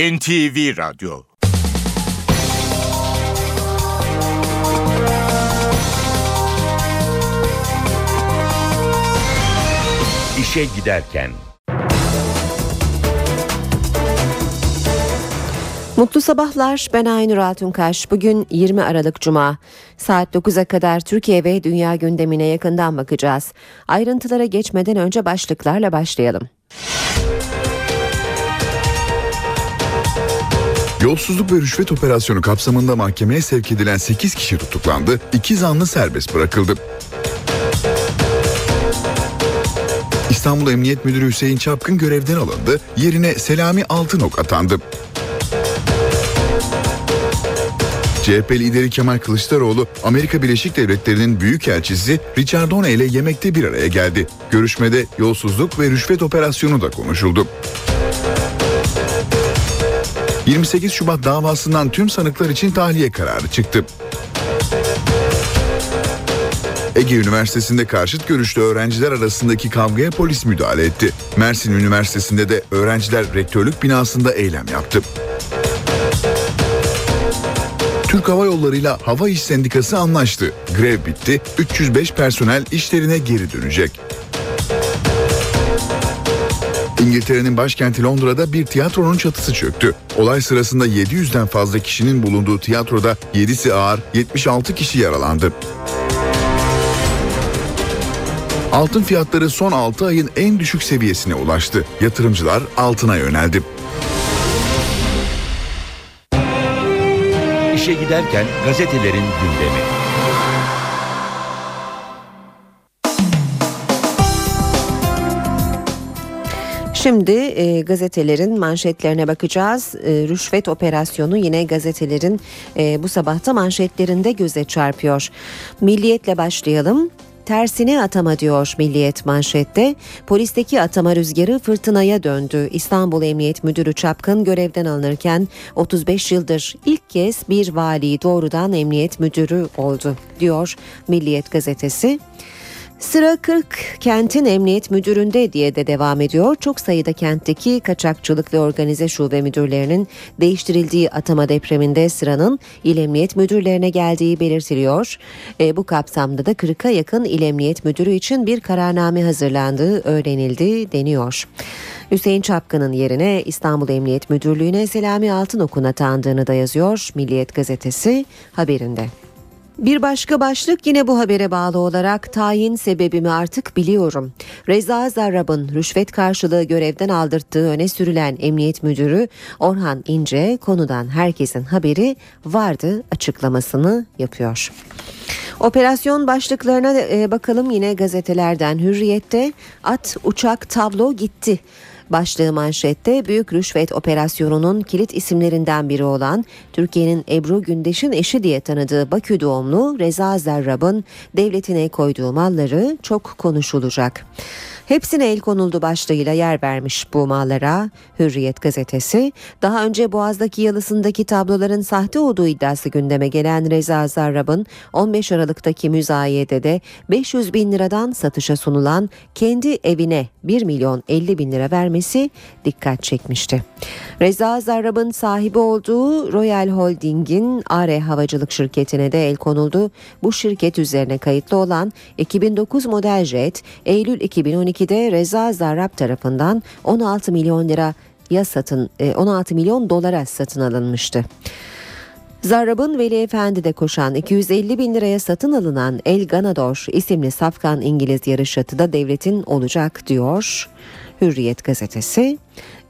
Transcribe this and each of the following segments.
NTV Radyo İşe Giderken Mutlu sabahlar. Ben Aynur Altunkaş. Bugün 20 Aralık Cuma. Saat 9'a kadar Türkiye ve dünya gündemine yakından bakacağız. Ayrıntılara geçmeden önce başlıklarla başlayalım. Yolsuzluk ve rüşvet operasyonu kapsamında mahkemeye sevk edilen 8 kişi tutuklandı, 2 zanlı serbest bırakıldı. İstanbul Emniyet Müdürü Hüseyin Çapkın görevden alındı, yerine Selami Altınok atandı. CHP lideri Kemal Kılıçdaroğlu, Amerika Birleşik Devletleri'nin büyükelçisi Richard Done ile yemekte bir araya geldi. Görüşmede yolsuzluk ve rüşvet operasyonu da konuşuldu. 28 Şubat davasından tüm sanıklar için tahliye kararı çıktı. Ege Üniversitesi'nde karşıt görüşlü öğrenciler arasındaki kavgaya polis müdahale etti. Mersin Üniversitesi'nde de öğrenciler rektörlük binasında eylem yaptı. Türk Hava Yolları ile Hava İş Sendikası anlaştı. Grev bitti, 305 personel işlerine geri dönecek. İngiltere'nin başkenti Londra'da bir tiyatronun çatısı çöktü. Olay sırasında 700'den fazla kişinin bulunduğu tiyatroda 7'si ağır, 76 kişi yaralandı. Altın fiyatları son 6 ayın en düşük seviyesine ulaştı. Yatırımcılar altına yöneldi. İşe Giderken gazetelerin gündemi. Şimdi e, gazetelerin manşetlerine bakacağız. E, rüşvet operasyonu yine gazetelerin e, bu sabahta manşetlerinde göze çarpıyor. Milliyetle başlayalım. Tersine atama diyor Milliyet manşette. Polisteki atama rüzgarı fırtınaya döndü. İstanbul Emniyet Müdürü Çapkın görevden alınırken 35 yıldır ilk kez bir vali doğrudan emniyet müdürü oldu diyor Milliyet gazetesi. Sıra 40 kentin emniyet müdüründe diye de devam ediyor. Çok sayıda kentteki kaçakçılık ve organize şube müdürlerinin değiştirildiği atama depreminde sıranın il emniyet müdürlerine geldiği belirtiliyor. E, bu kapsamda da 40'a yakın il emniyet müdürü için bir kararname hazırlandığı öğrenildi deniyor. Hüseyin Çapkın'ın yerine İstanbul Emniyet Müdürlüğü'ne Selami Altınok'un atandığını da yazıyor Milliyet gazetesi haberinde. Bir başka başlık yine bu habere bağlı olarak tayin sebebimi artık biliyorum. Reza Zarrab'ın rüşvet karşılığı görevden aldırttığı öne sürülen emniyet müdürü Orhan İnce konudan herkesin haberi vardı açıklamasını yapıyor. Operasyon başlıklarına e, bakalım yine gazetelerden Hürriyet'te at, uçak, tablo gitti. Başlığı manşette büyük rüşvet operasyonunun kilit isimlerinden biri olan Türkiye'nin Ebru Gündeş'in eşi diye tanıdığı Bakü doğumlu Reza Zerrab'ın devletine koyduğu malları çok konuşulacak. Hepsine el konuldu başlığıyla yer vermiş bu mallara Hürriyet gazetesi. Daha önce Boğaz'daki yalısındaki tabloların sahte olduğu iddiası gündeme gelen Reza Zarrab'ın 15 Aralık'taki müzayedede 500 bin liradan satışa sunulan kendi evine 1 milyon 50 bin lira vermesi dikkat çekmişti. Reza Zarrab'ın sahibi olduğu Royal Holding'in ARE Havacılık Şirketi'ne de el konuldu. Bu şirket üzerine kayıtlı olan 2009 model jet Eylül 2012'de Reza Zarrab tarafından 16 milyon lira ya satın 16 milyon dolara satın alınmıştı. Zarrab'ın Veli Efendi'de koşan 250 bin liraya satın alınan El Ganador isimli safkan İngiliz yarış atı da devletin olacak diyor Hürriyet gazetesi.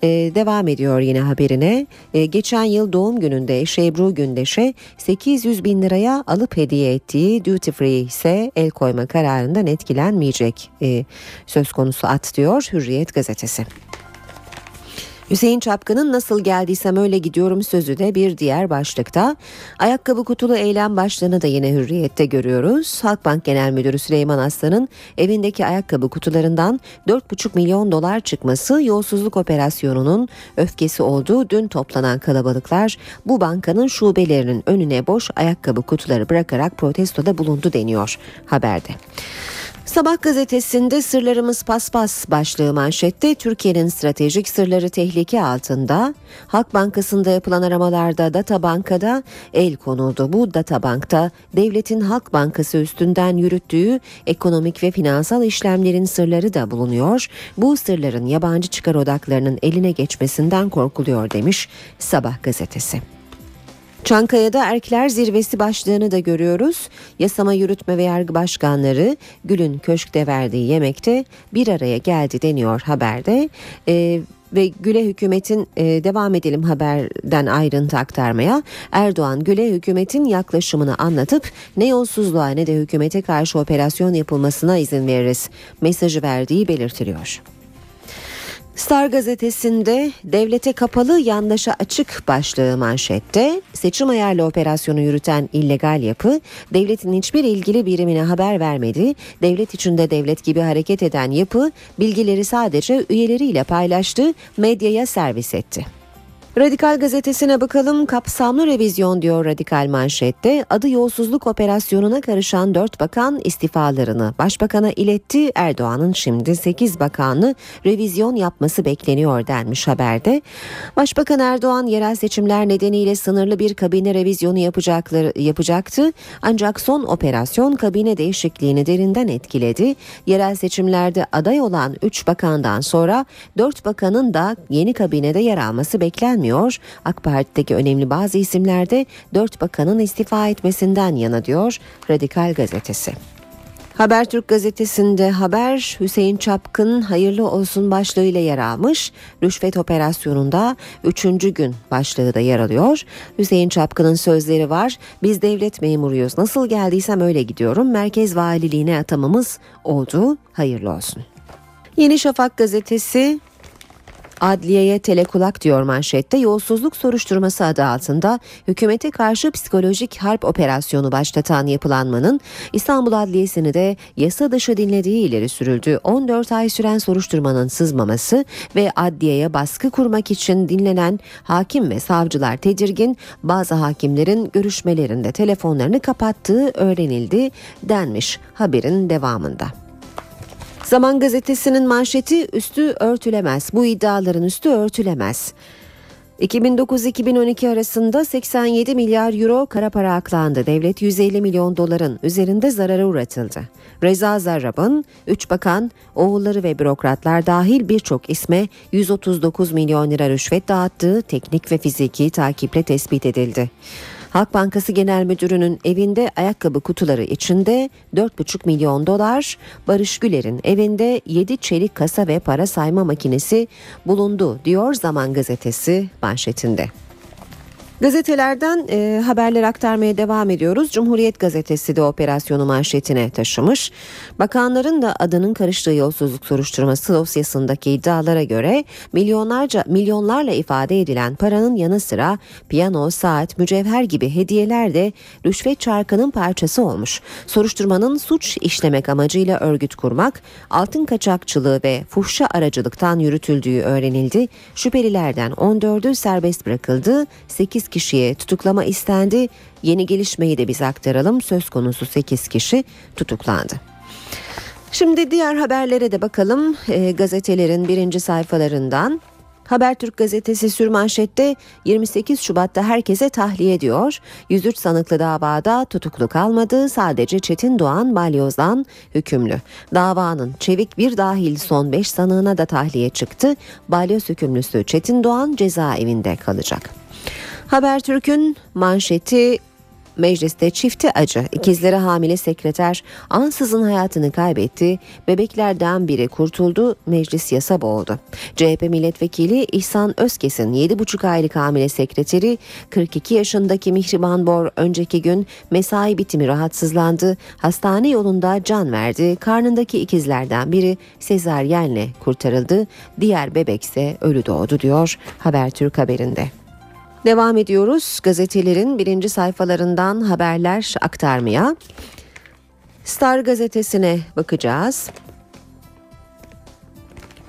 Ee, devam ediyor yine haberine. Ee, geçen yıl doğum gününde Şebru Gündeş'e 800 bin liraya alıp hediye ettiği duty free ise el koyma kararından etkilenmeyecek ee, söz konusu at diyor Hürriyet gazetesi. Hüseyin Çapkın'ın nasıl geldiysem öyle gidiyorum sözü de bir diğer başlıkta. Ayakkabı kutulu eylem başlığını da yine hürriyette görüyoruz. Halkbank Genel Müdürü Süleyman Aslan'ın evindeki ayakkabı kutularından 4,5 milyon dolar çıkması yolsuzluk operasyonunun öfkesi olduğu dün toplanan kalabalıklar bu bankanın şubelerinin önüne boş ayakkabı kutuları bırakarak protestoda bulundu deniyor haberde. Sabah gazetesinde sırlarımız paspas başlığı manşette Türkiye'nin stratejik sırları tehlike altında. Halk Bankası'nda yapılan aramalarda data bankada el konuldu. Bu data bankta devletin Halk Bankası üstünden yürüttüğü ekonomik ve finansal işlemlerin sırları da bulunuyor. Bu sırların yabancı çıkar odaklarının eline geçmesinden korkuluyor demiş Sabah gazetesi. Çankaya'da Erkler Zirvesi başlığını da görüyoruz. Yasama Yürütme ve Yargı Başkanları Gül'ün köşkte verdiği yemekte bir araya geldi deniyor haberde. Ee, ve Güle hükümetin e, devam edelim haberden ayrıntı aktarmaya. Erdoğan Güle hükümetin yaklaşımını anlatıp ne yolsuzluğa ne de hükümete karşı operasyon yapılmasına izin veririz mesajı verdiği belirtiliyor. Star gazetesinde devlete kapalı yandaşa açık başlığı manşette seçim ayarlı operasyonu yürüten illegal yapı devletin hiçbir ilgili birimine haber vermedi. Devlet içinde devlet gibi hareket eden yapı bilgileri sadece üyeleriyle paylaştı, medyaya servis etti. Radikal gazetesine bakalım kapsamlı revizyon diyor Radikal manşette. Adı yolsuzluk operasyonuna karışan 4 bakan istifalarını başbakana iletti. Erdoğan'ın şimdi 8 bakanlı revizyon yapması bekleniyor denmiş haberde. Başbakan Erdoğan yerel seçimler nedeniyle sınırlı bir kabine revizyonu yapacakları, yapacaktı. Ancak son operasyon kabine değişikliğini derinden etkiledi. Yerel seçimlerde aday olan 3 bakandan sonra 4 bakanın da yeni kabinede yer alması beklenmiyor gelmiyor. AK Parti'deki önemli bazı isimlerde dört bakanın istifa etmesinden yana diyor Radikal Gazetesi. Habertürk gazetesinde haber Hüseyin Çapkın hayırlı olsun başlığıyla yer almış. Rüşvet operasyonunda 3. gün başlığı da yer alıyor. Hüseyin Çapkın'ın sözleri var. Biz devlet memuruyuz. Nasıl geldiysem öyle gidiyorum. Merkez valiliğine atamamız oldu. Hayırlı olsun. Yeni Şafak gazetesi Adliyeye telekulak diyor manşette yolsuzluk soruşturması adı altında hükümete karşı psikolojik harp operasyonu başlatan yapılanmanın İstanbul Adliyesi'ni de yasa dışı dinlediği ileri sürüldü. 14 ay süren soruşturmanın sızmaması ve adliyeye baskı kurmak için dinlenen hakim ve savcılar tedirgin bazı hakimlerin görüşmelerinde telefonlarını kapattığı öğrenildi denmiş haberin devamında. Zaman gazetesinin manşeti üstü örtülemez. Bu iddiaların üstü örtülemez. 2009-2012 arasında 87 milyar euro kara para aklandı. Devlet 150 milyon doların üzerinde zarara uğratıldı. Reza Zarrab'ın 3 bakan, oğulları ve bürokratlar dahil birçok isme 139 milyon lira rüşvet dağıttığı teknik ve fiziki takiple tespit edildi. Halk Bankası Genel Müdürü'nün evinde ayakkabı kutuları içinde 4,5 milyon dolar, Barış Güler'in evinde 7 çelik kasa ve para sayma makinesi bulundu diyor Zaman Gazetesi manşetinde. Gazetelerden e, haberler aktarmaya devam ediyoruz. Cumhuriyet Gazetesi de operasyonu manşetine taşımış. Bakanların da adının karıştığı yolsuzluk soruşturması dosyasındaki iddialara göre milyonlarca milyonlarla ifade edilen paranın yanı sıra piyano, saat, mücevher gibi hediyeler de rüşvet çarkının parçası olmuş. Soruşturmanın suç işlemek amacıyla örgüt kurmak, altın kaçakçılığı ve fuhşa aracılıktan yürütüldüğü öğrenildi. Şüphelilerden 14'ü serbest bırakıldı. 8 kişiye tutuklama istendi. Yeni gelişmeyi de biz aktaralım. Söz konusu 8 kişi tutuklandı. Şimdi diğer haberlere de bakalım e, gazetelerin birinci sayfalarından. Habertürk gazetesi sürmanşette 28 Şubat'ta herkese tahliye ediyor. 103 sanıklı davada tutuklu kalmadı. Sadece Çetin Doğan Balyoz'dan hükümlü. Davanın çevik bir dahil son 5 sanığına da tahliye çıktı. Balyoz hükümlüsü Çetin Doğan cezaevinde kalacak. Habertürk'ün manşeti Mecliste çifti acı. İkizleri hamile sekreter ansızın hayatını kaybetti. Bebeklerden biri kurtuldu. Meclis yasa boğdu. CHP milletvekili İhsan Özkes'in 7,5 aylık hamile sekreteri 42 yaşındaki Mihriban Bor önceki gün mesai bitimi rahatsızlandı. Hastane yolunda can verdi. Karnındaki ikizlerden biri sezaryenle kurtarıldı. Diğer bebekse ölü doğdu diyor Habertürk haberinde. Devam ediyoruz gazetelerin birinci sayfalarından haberler aktarmaya. Star gazetesine bakacağız.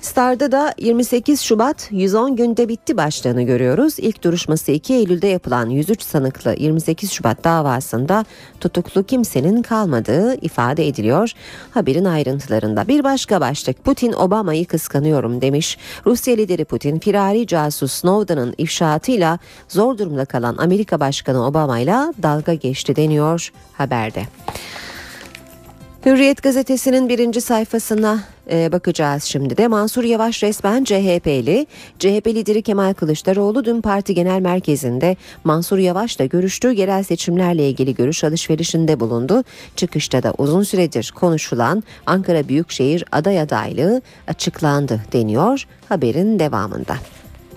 Star'da da 28 Şubat 110 günde bitti başlığını görüyoruz. İlk duruşması 2 Eylül'de yapılan 103 sanıklı 28 Şubat davasında tutuklu kimsenin kalmadığı ifade ediliyor. Haberin ayrıntılarında bir başka başlık Putin Obama'yı kıskanıyorum demiş. Rusya lideri Putin firari casus Snowden'ın ifşaatıyla zor durumda kalan Amerika Başkanı Obama ile dalga geçti deniyor haberde. Hürriyet gazetesinin birinci sayfasına e, bakacağız şimdi de. Mansur Yavaş resmen CHP'li. CHP lideri Kemal Kılıçdaroğlu dün parti genel merkezinde Mansur Yavaş'la görüştü. Yerel seçimlerle ilgili görüş alışverişinde bulundu. Çıkışta da uzun süredir konuşulan Ankara Büyükşehir aday adaylığı açıklandı deniyor haberin devamında.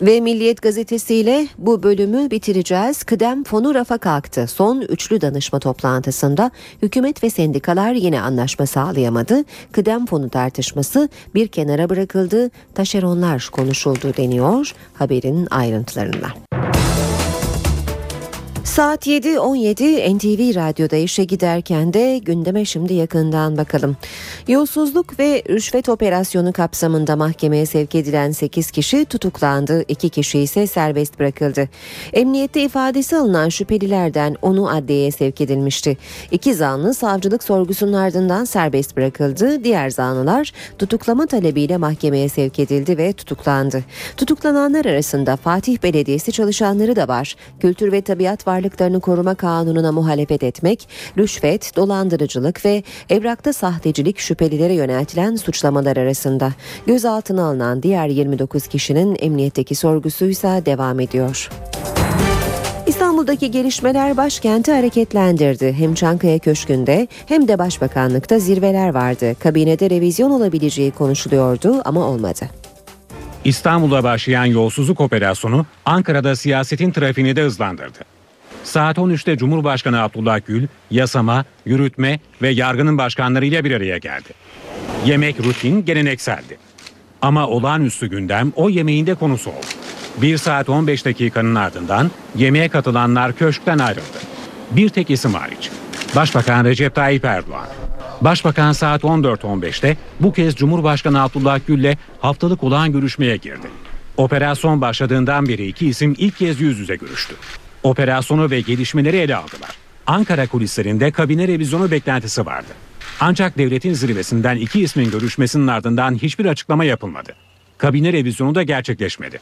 Ve Milliyet gazetesiyle bu bölümü bitireceğiz. Kıdem fonu rafa kalktı. Son üçlü danışma toplantısında hükümet ve sendikalar yine anlaşma sağlayamadı. Kıdem fonu tartışması bir kenara bırakıldı. Taşeronlar konuşuldu deniyor haberin ayrıntılarında. Saat 7.17 NTV Radyo'da işe giderken de gündeme şimdi yakından bakalım. Yolsuzluk ve rüşvet operasyonu kapsamında mahkemeye sevk edilen 8 kişi tutuklandı. 2 kişi ise serbest bırakıldı. Emniyette ifadesi alınan şüphelilerden 10'u adliyeye sevk edilmişti. İki zanlı savcılık sorgusunun ardından serbest bırakıldı. Diğer zanlılar tutuklama talebiyle mahkemeye sevk edildi ve tutuklandı. Tutuklananlar arasında Fatih Belediyesi çalışanları da var. Kültür ve Tabiat Varlığı Varlıklarını Koruma Kanunu'na muhalefet etmek, rüşvet, dolandırıcılık ve evrakta sahtecilik şüphelilere yöneltilen suçlamalar arasında. Gözaltına alınan diğer 29 kişinin emniyetteki sorgusuysa devam ediyor. İstanbul'daki gelişmeler başkenti hareketlendirdi. Hem Çankaya Köşkü'nde hem de Başbakanlıkta zirveler vardı. Kabinede revizyon olabileceği konuşuluyordu ama olmadı. İstanbul'da başlayan yolsuzluk operasyonu Ankara'da siyasetin trafiğini de hızlandırdı. Saat 13'te Cumhurbaşkanı Abdullah Gül, yasama, yürütme ve yargının başkanlarıyla bir araya geldi. Yemek rutin, gelenekseldi. Ama olağanüstü gündem o yemeğinde konusu oldu. 1 saat 15 dakikanın ardından yemeğe katılanlar köşkten ayrıldı. Bir tek isim hariç. Başbakan Recep Tayyip Erdoğan. Başbakan saat 14.15'te bu kez Cumhurbaşkanı Abdullah Gül'le haftalık olağan görüşmeye girdi. Operasyon başladığından beri iki isim ilk kez yüz yüze görüştü. Operasyonu ve gelişmeleri ele aldılar. Ankara kulislerinde kabine revizyonu beklentisi vardı. Ancak devletin zirvesinden iki ismin görüşmesinin ardından hiçbir açıklama yapılmadı. Kabine revizyonu da gerçekleşmedi.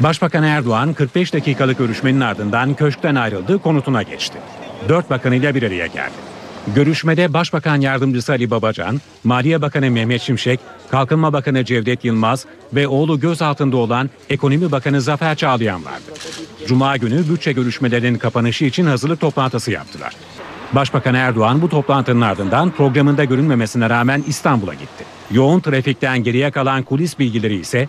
Başbakan Erdoğan 45 dakikalık görüşmenin ardından köşkten ayrıldı, konutuna geçti. Dört bakanıyla bir araya geldi. Görüşmede Başbakan Yardımcısı Ali Babacan, Maliye Bakanı Mehmet Şimşek, Kalkınma Bakanı Cevdet Yılmaz ve oğlu gözaltında olan Ekonomi Bakanı Zafer Çağlayan vardı. Cuma günü bütçe görüşmelerinin kapanışı için hazırlık toplantısı yaptılar. Başbakan Erdoğan bu toplantının ardından programında görünmemesine rağmen İstanbul'a gitti. Yoğun trafikten geriye kalan kulis bilgileri ise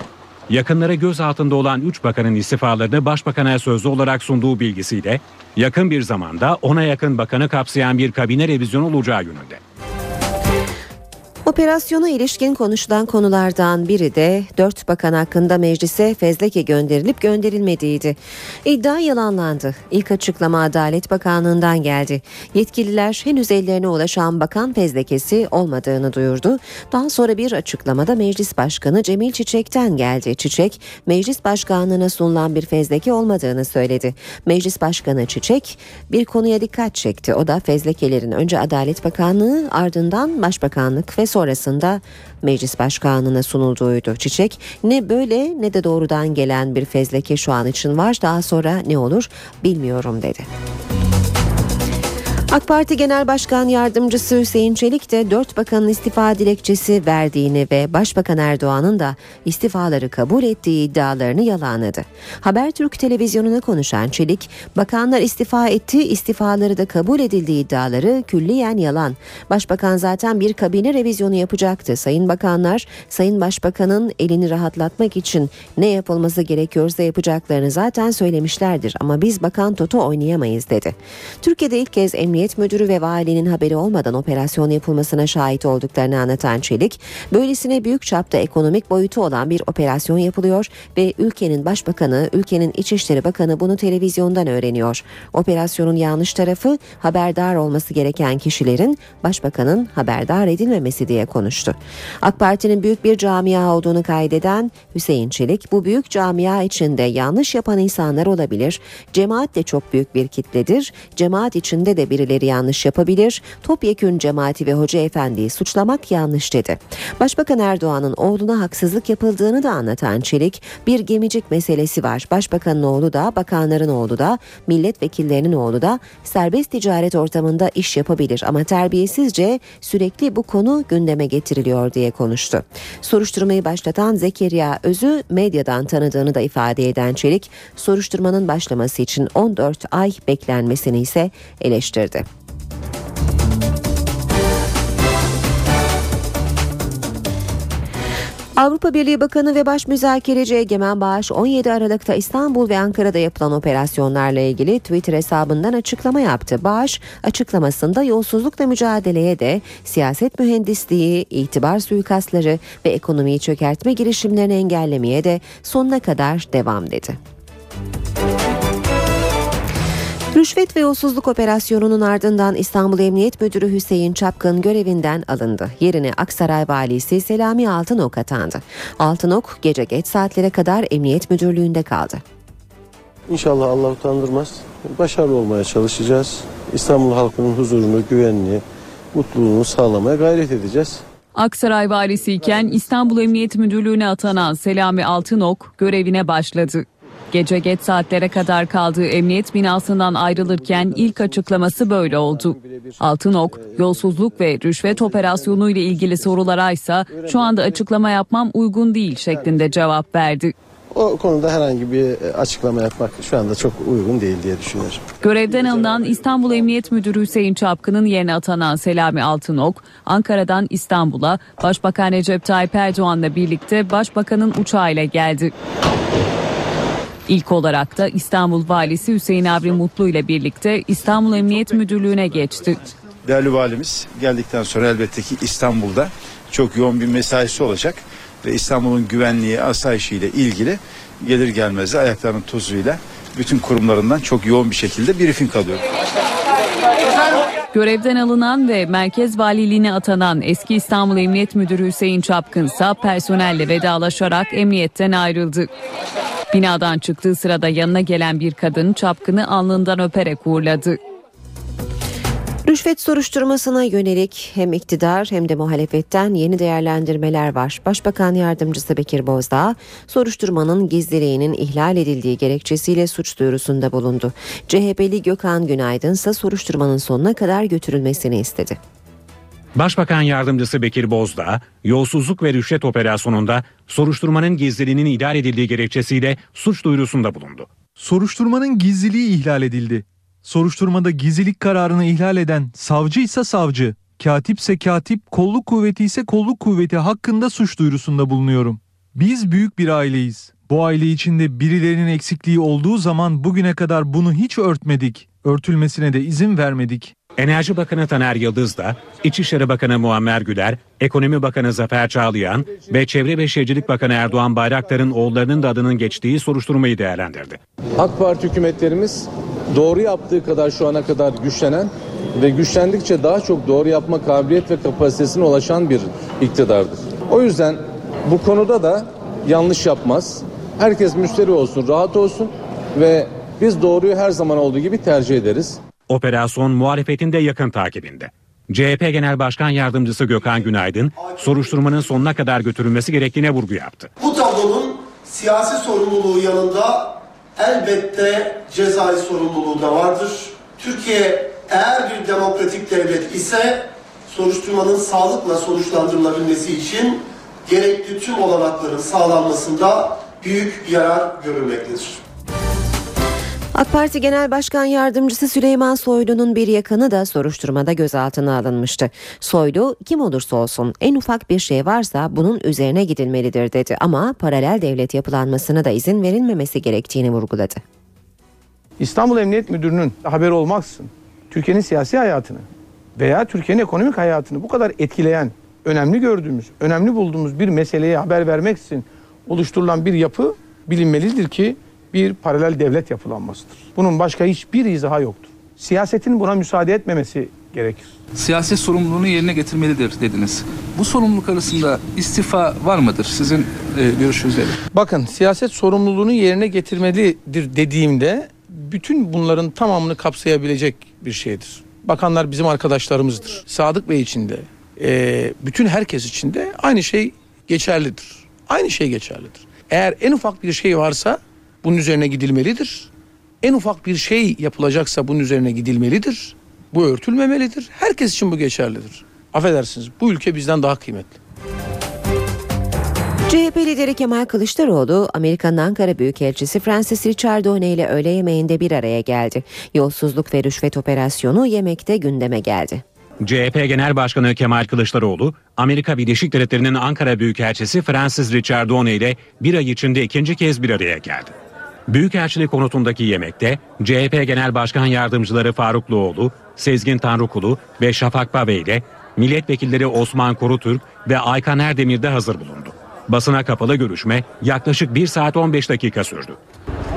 yakınları gözaltında olan 3 bakanın istifalarını başbakana sözlü olarak sunduğu bilgisiyle yakın bir zamanda ona yakın bakanı kapsayan bir kabine revizyonu olacağı yönünde. Operasyona ilişkin konuşulan konulardan biri de dört bakan hakkında meclise fezleke gönderilip gönderilmediğiydi. İddia yalanlandı. İlk açıklama Adalet Bakanlığı'ndan geldi. Yetkililer henüz ellerine ulaşan bakan fezlekesi olmadığını duyurdu. Daha sonra bir açıklamada Meclis Başkanı Cemil Çiçek'ten geldi. Çiçek, Meclis Başkanlığı'na sunulan bir fezleke olmadığını söyledi. Meclis Başkanı Çiçek bir konuya dikkat çekti. O da fezlekelerin önce Adalet Bakanlığı ardından Başbakanlık ve sonrasında meclis başkanına sunulduğuydu. Çiçek ne böyle ne de doğrudan gelen bir fezleke şu an için var daha sonra ne olur bilmiyorum dedi. AK Parti Genel Başkan Yardımcısı Hüseyin Çelik de dört bakanın istifa dilekçesi verdiğini ve Başbakan Erdoğan'ın da istifaları kabul ettiği iddialarını yalanladı. Habertürk televizyonuna konuşan Çelik, bakanlar istifa etti, istifaları da kabul edildiği iddiaları külliyen yalan. Başbakan zaten bir kabine revizyonu yapacaktı. Sayın bakanlar, Sayın Başbakan'ın elini rahatlatmak için ne yapılması gerekiyorsa yapacaklarını zaten söylemişlerdir ama biz bakan Toto oynayamayız dedi. Türkiye'de ilk kez emniyet Emniyet Müdürü ve valinin haberi olmadan operasyon yapılmasına şahit olduklarını anlatan Çelik, böylesine büyük çapta ekonomik boyutu olan bir operasyon yapılıyor ve ülkenin başbakanı, ülkenin İçişleri Bakanı bunu televizyondan öğreniyor. Operasyonun yanlış tarafı haberdar olması gereken kişilerin başbakanın haberdar edilmemesi diye konuştu. AK Parti'nin büyük bir camia olduğunu kaydeden Hüseyin Çelik bu büyük camia içinde yanlış yapan insanlar olabilir. Cemaat de çok büyük bir kitledir. Cemaat içinde de birileri yanlış yapabilir. Topyekün cemaati ve hoca efendiyi suçlamak yanlış dedi. Başbakan Erdoğan'ın oğluna haksızlık yapıldığını da anlatan Çelik bir gemicik meselesi var. Başbakanın oğlu da, bakanların oğlu da, milletvekillerinin oğlu da serbest ticaret ortamında iş yapabilir ama terbiyesizce sürekli bu konu gündeme getiriliyor diye konuştu. Soruşturmayı başlatan Zekeriya Öz'ü medyadan tanıdığını da ifade eden Çelik, soruşturmanın başlaması için 14 ay beklenmesini ise eleştirdi. Avrupa Birliği Bakanı ve Baş Müzakereci Egemen Bağış 17 Aralık'ta İstanbul ve Ankara'da yapılan operasyonlarla ilgili Twitter hesabından açıklama yaptı. Bağış açıklamasında yolsuzlukla mücadeleye de siyaset mühendisliği, itibar suikastları ve ekonomiyi çökertme girişimlerini engellemeye de sonuna kadar devam dedi. Rüşvet ve yolsuzluk operasyonunun ardından İstanbul Emniyet Müdürü Hüseyin Çapkın görevinden alındı. Yerine Aksaray Valisi Selami Altınok atandı. Altınok gece geç saatlere kadar Emniyet Müdürlüğü'nde kaldı. İnşallah Allah utandırmaz. Başarılı olmaya çalışacağız. İstanbul halkının huzurunu, güvenliği, mutluluğunu sağlamaya gayret edeceğiz. Aksaray valisiyken İstanbul Emniyet Müdürlüğü'ne atanan Selami Altınok görevine başladı. Gece geç saatlere kadar kaldığı emniyet binasından ayrılırken ilk açıklaması böyle oldu. Altınok, yolsuzluk ve rüşvet operasyonu ile ilgili sorulara ise şu anda açıklama yapmam uygun değil şeklinde cevap verdi. O konuda herhangi bir açıklama yapmak şu anda çok uygun değil diye düşünüyorum. Görevden alınan İstanbul Emniyet Müdürü Hüseyin Çapkın'ın yerine atanan Selami Altınok, Ankara'dan İstanbul'a Başbakan Recep Tayyip Erdoğan'la birlikte Başbakan'ın uçağıyla geldi. İlk olarak da İstanbul Valisi Hüseyin Avri Mutlu ile birlikte İstanbul Emniyet Müdürlüğü'ne geçti. Değerli valimiz geldikten sonra elbette ki İstanbul'da çok yoğun bir mesaisi olacak ve İstanbul'un güvenliği, asayişiyle ilgili gelir gelmez de ayaklarının tozuyla bütün kurumlarından çok yoğun bir şekilde briefing alıyor. Görevden alınan ve Merkez Valiliğine atanan eski İstanbul Emniyet Müdürü Hüseyin Çapkın ise personelle vedalaşarak emniyetten ayrıldı. Binadan çıktığı sırada yanına gelen bir kadın Çapkın'ı alnından öperek uğurladı. Rüşvet soruşturmasına yönelik hem iktidar hem de muhalefetten yeni değerlendirmeler var. Başbakan Yardımcısı Bekir Bozdağ soruşturmanın gizliliğinin ihlal edildiği gerekçesiyle suç duyurusunda bulundu. CHP'li Gökhan Günaydın ise soruşturmanın sonuna kadar götürülmesini istedi. Başbakan Yardımcısı Bekir Bozdağ, yolsuzluk ve rüşvet operasyonunda soruşturmanın gizliliğinin ihlal edildiği gerekçesiyle suç duyurusunda bulundu. Soruşturmanın gizliliği ihlal edildi. Soruşturmada gizlilik kararını ihlal eden savcı ise savcı, katipse katip, kolluk kuvveti ise kolluk kuvveti hakkında suç duyurusunda bulunuyorum. Biz büyük bir aileyiz. Bu aile içinde birilerinin eksikliği olduğu zaman bugüne kadar bunu hiç örtmedik. Örtülmesine de izin vermedik. Enerji Bakanı Taner Yıldız da, İçişleri Bakanı Muammer Güler, Ekonomi Bakanı Zafer Çağlayan ve Çevre ve Şehircilik Bakanı Erdoğan Bayraktar'ın oğullarının da adının geçtiği soruşturmayı değerlendirdi. AK Parti hükümetlerimiz doğru yaptığı kadar şu ana kadar güçlenen ve güçlendikçe daha çok doğru yapma kabiliyet ve kapasitesine ulaşan bir iktidardır. O yüzden bu konuda da yanlış yapmaz. Herkes müşteri olsun, rahat olsun ve biz doğruyu her zaman olduğu gibi tercih ederiz. Operasyon muhalefetin de yakın takibinde. CHP Genel Başkan Yardımcısı Gökhan Günaydın, soruşturmanın sonuna kadar götürülmesi gerektiğine vurgu yaptı. Bu tablonun siyasi sorumluluğu yanında elbette cezai sorumluluğu da vardır. Türkiye eğer bir demokratik devlet ise soruşturmanın sağlıkla sonuçlandırılabilmesi için gerekli tüm olanakların sağlanmasında büyük yarar görülmektedir. AK Parti Genel Başkan Yardımcısı Süleyman Soylu'nun bir yakını da soruşturmada gözaltına alınmıştı. Soylu kim olursa olsun en ufak bir şey varsa bunun üzerine gidilmelidir dedi ama paralel devlet yapılanmasına da izin verilmemesi gerektiğini vurguladı. İstanbul Emniyet Müdürü'nün haberi olmaksın Türkiye'nin siyasi hayatını veya Türkiye'nin ekonomik hayatını bu kadar etkileyen, önemli gördüğümüz, önemli bulduğumuz bir meseleye haber vermek için oluşturulan bir yapı bilinmelidir ki bir paralel devlet yapılanmasıdır. Bunun başka hiçbir izahı yoktur. Siyasetin buna müsaade etmemesi gerekir. Siyaset sorumluluğunu yerine getirmelidir dediniz. Bu sorumluluk arasında istifa var mıdır? Sizin e, görüşünüz nedir? Bakın siyaset sorumluluğunu yerine getirmelidir dediğimde bütün bunların tamamını kapsayabilecek bir şeydir. Bakanlar bizim arkadaşlarımızdır. Sadık Bey için de, e, bütün herkes için de aynı şey geçerlidir. Aynı şey geçerlidir. Eğer en ufak bir şey varsa bunun üzerine gidilmelidir. En ufak bir şey yapılacaksa bunun üzerine gidilmelidir. Bu örtülmemelidir. Herkes için bu geçerlidir. Affedersiniz bu ülke bizden daha kıymetli. CHP lideri Kemal Kılıçdaroğlu, Amerika'nın Ankara Büyükelçisi Francis Richardone ile öğle yemeğinde bir araya geldi. Yolsuzluk ve rüşvet operasyonu yemekte gündeme geldi. CHP Genel Başkanı Kemal Kılıçdaroğlu, Amerika Birleşik Devletleri'nin Ankara Büyükelçisi Francis Richardone ile bir ay içinde ikinci kez bir araya geldi. Büyükelçilik konutundaki yemekte CHP Genel Başkan Yardımcıları Faruk Sezgin Tanrıkulu ve Şafak Bave ile milletvekilleri Osman Korutürk ve Aykan Erdemir de hazır bulundu. Basına kapalı görüşme yaklaşık 1 saat 15 dakika sürdü.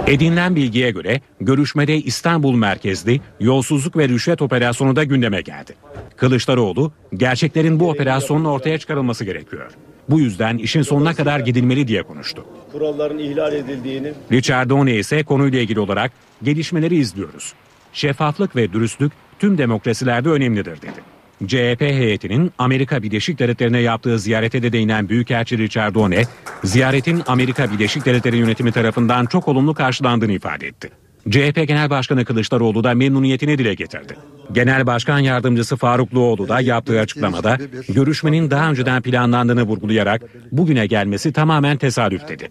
Edinilen bilgiye göre görüşmede İstanbul merkezli yolsuzluk ve rüşvet operasyonu da gündeme geldi. Kılıçdaroğlu, gerçeklerin bu operasyonun ortaya çıkarılması gerekiyor. Bu yüzden işin sonuna kadar gidilmeli diye konuştu. Kuralların ihlal edildiğini Richard One ise konuyla ilgili olarak gelişmeleri izliyoruz. Şeffaflık ve dürüstlük tüm demokrasilerde önemlidir dedi. CHP heyetinin Amerika Birleşik Devletleri'ne yaptığı ziyarete de değinen Büyükelçi Richard One, ziyaretin Amerika Birleşik Devletleri yönetimi tarafından çok olumlu karşılandığını ifade etti. CHP Genel Başkanı Kılıçdaroğlu da memnuniyetini dile getirdi. Genel Başkan Yardımcısı Faruk Luoğlu da yaptığı açıklamada görüşmenin daha önceden planlandığını vurgulayarak bugüne gelmesi tamamen tesadüf dedi.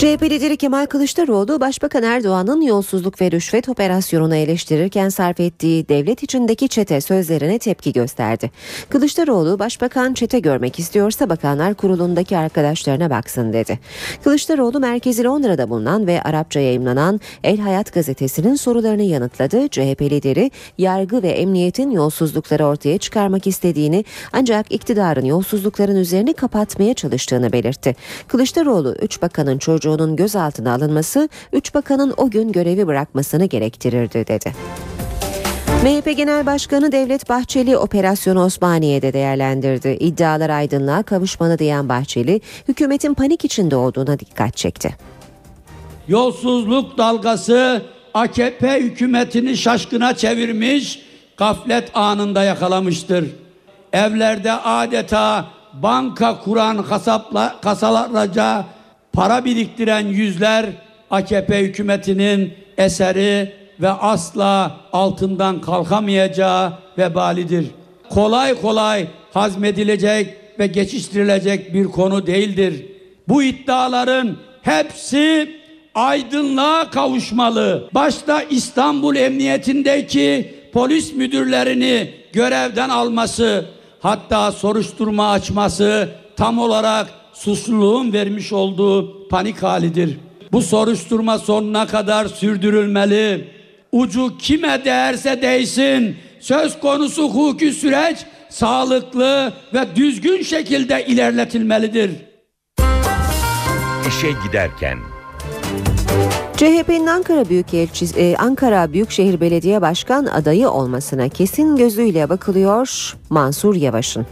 CHP lideri Kemal Kılıçdaroğlu, Başbakan Erdoğan'ın yolsuzluk ve rüşvet operasyonunu eleştirirken sarf ettiği devlet içindeki çete sözlerine tepki gösterdi. Kılıçdaroğlu, Başbakan çete görmek istiyorsa Bakanlar Kurulu'ndaki arkadaşlarına baksın dedi. Kılıçdaroğlu, merkezi Londra'da bulunan ve Arapça yayımlanan El Hayat gazetesinin sorularını yanıtladı. CHP lideri, yargı ve emniyetin yolsuzlukları ortaya çıkarmak istediğini ancak iktidarın yolsuzlukların üzerini kapatmaya çalıştığını belirtti. Kılıçdaroğlu, üç bakanın çocuğu çocuğunun gözaltına alınması 3 bakanın o gün görevi bırakmasını gerektirirdi dedi. MHP Genel Başkanı Devlet Bahçeli operasyonu Osmaniye'de değerlendirdi. İddialar aydınlığa kavuşmalı diyen Bahçeli, hükümetin panik içinde olduğuna dikkat çekti. Yolsuzluk dalgası AKP hükümetini şaşkına çevirmiş, gaflet anında yakalamıştır. Evlerde adeta banka kuran kasapla, kasalarca para biriktiren yüzler AKP hükümetinin eseri ve asla altından kalkamayacağı vebalidir. Kolay kolay hazmedilecek ve geçiştirilecek bir konu değildir. Bu iddiaların hepsi aydınlığa kavuşmalı. Başta İstanbul Emniyetindeki polis müdürlerini görevden alması, hatta soruşturma açması tam olarak suçluluğun vermiş olduğu panik halidir. Bu soruşturma sonuna kadar sürdürülmeli. Ucu kime değerse değsin söz konusu hukuki süreç sağlıklı ve düzgün şekilde ilerletilmelidir. İşe giderken CHP'nin Ankara Büyükelçisi e, Ankara Büyükşehir Belediye Başkan adayı olmasına kesin gözüyle bakılıyor Mansur Yavaş'ın.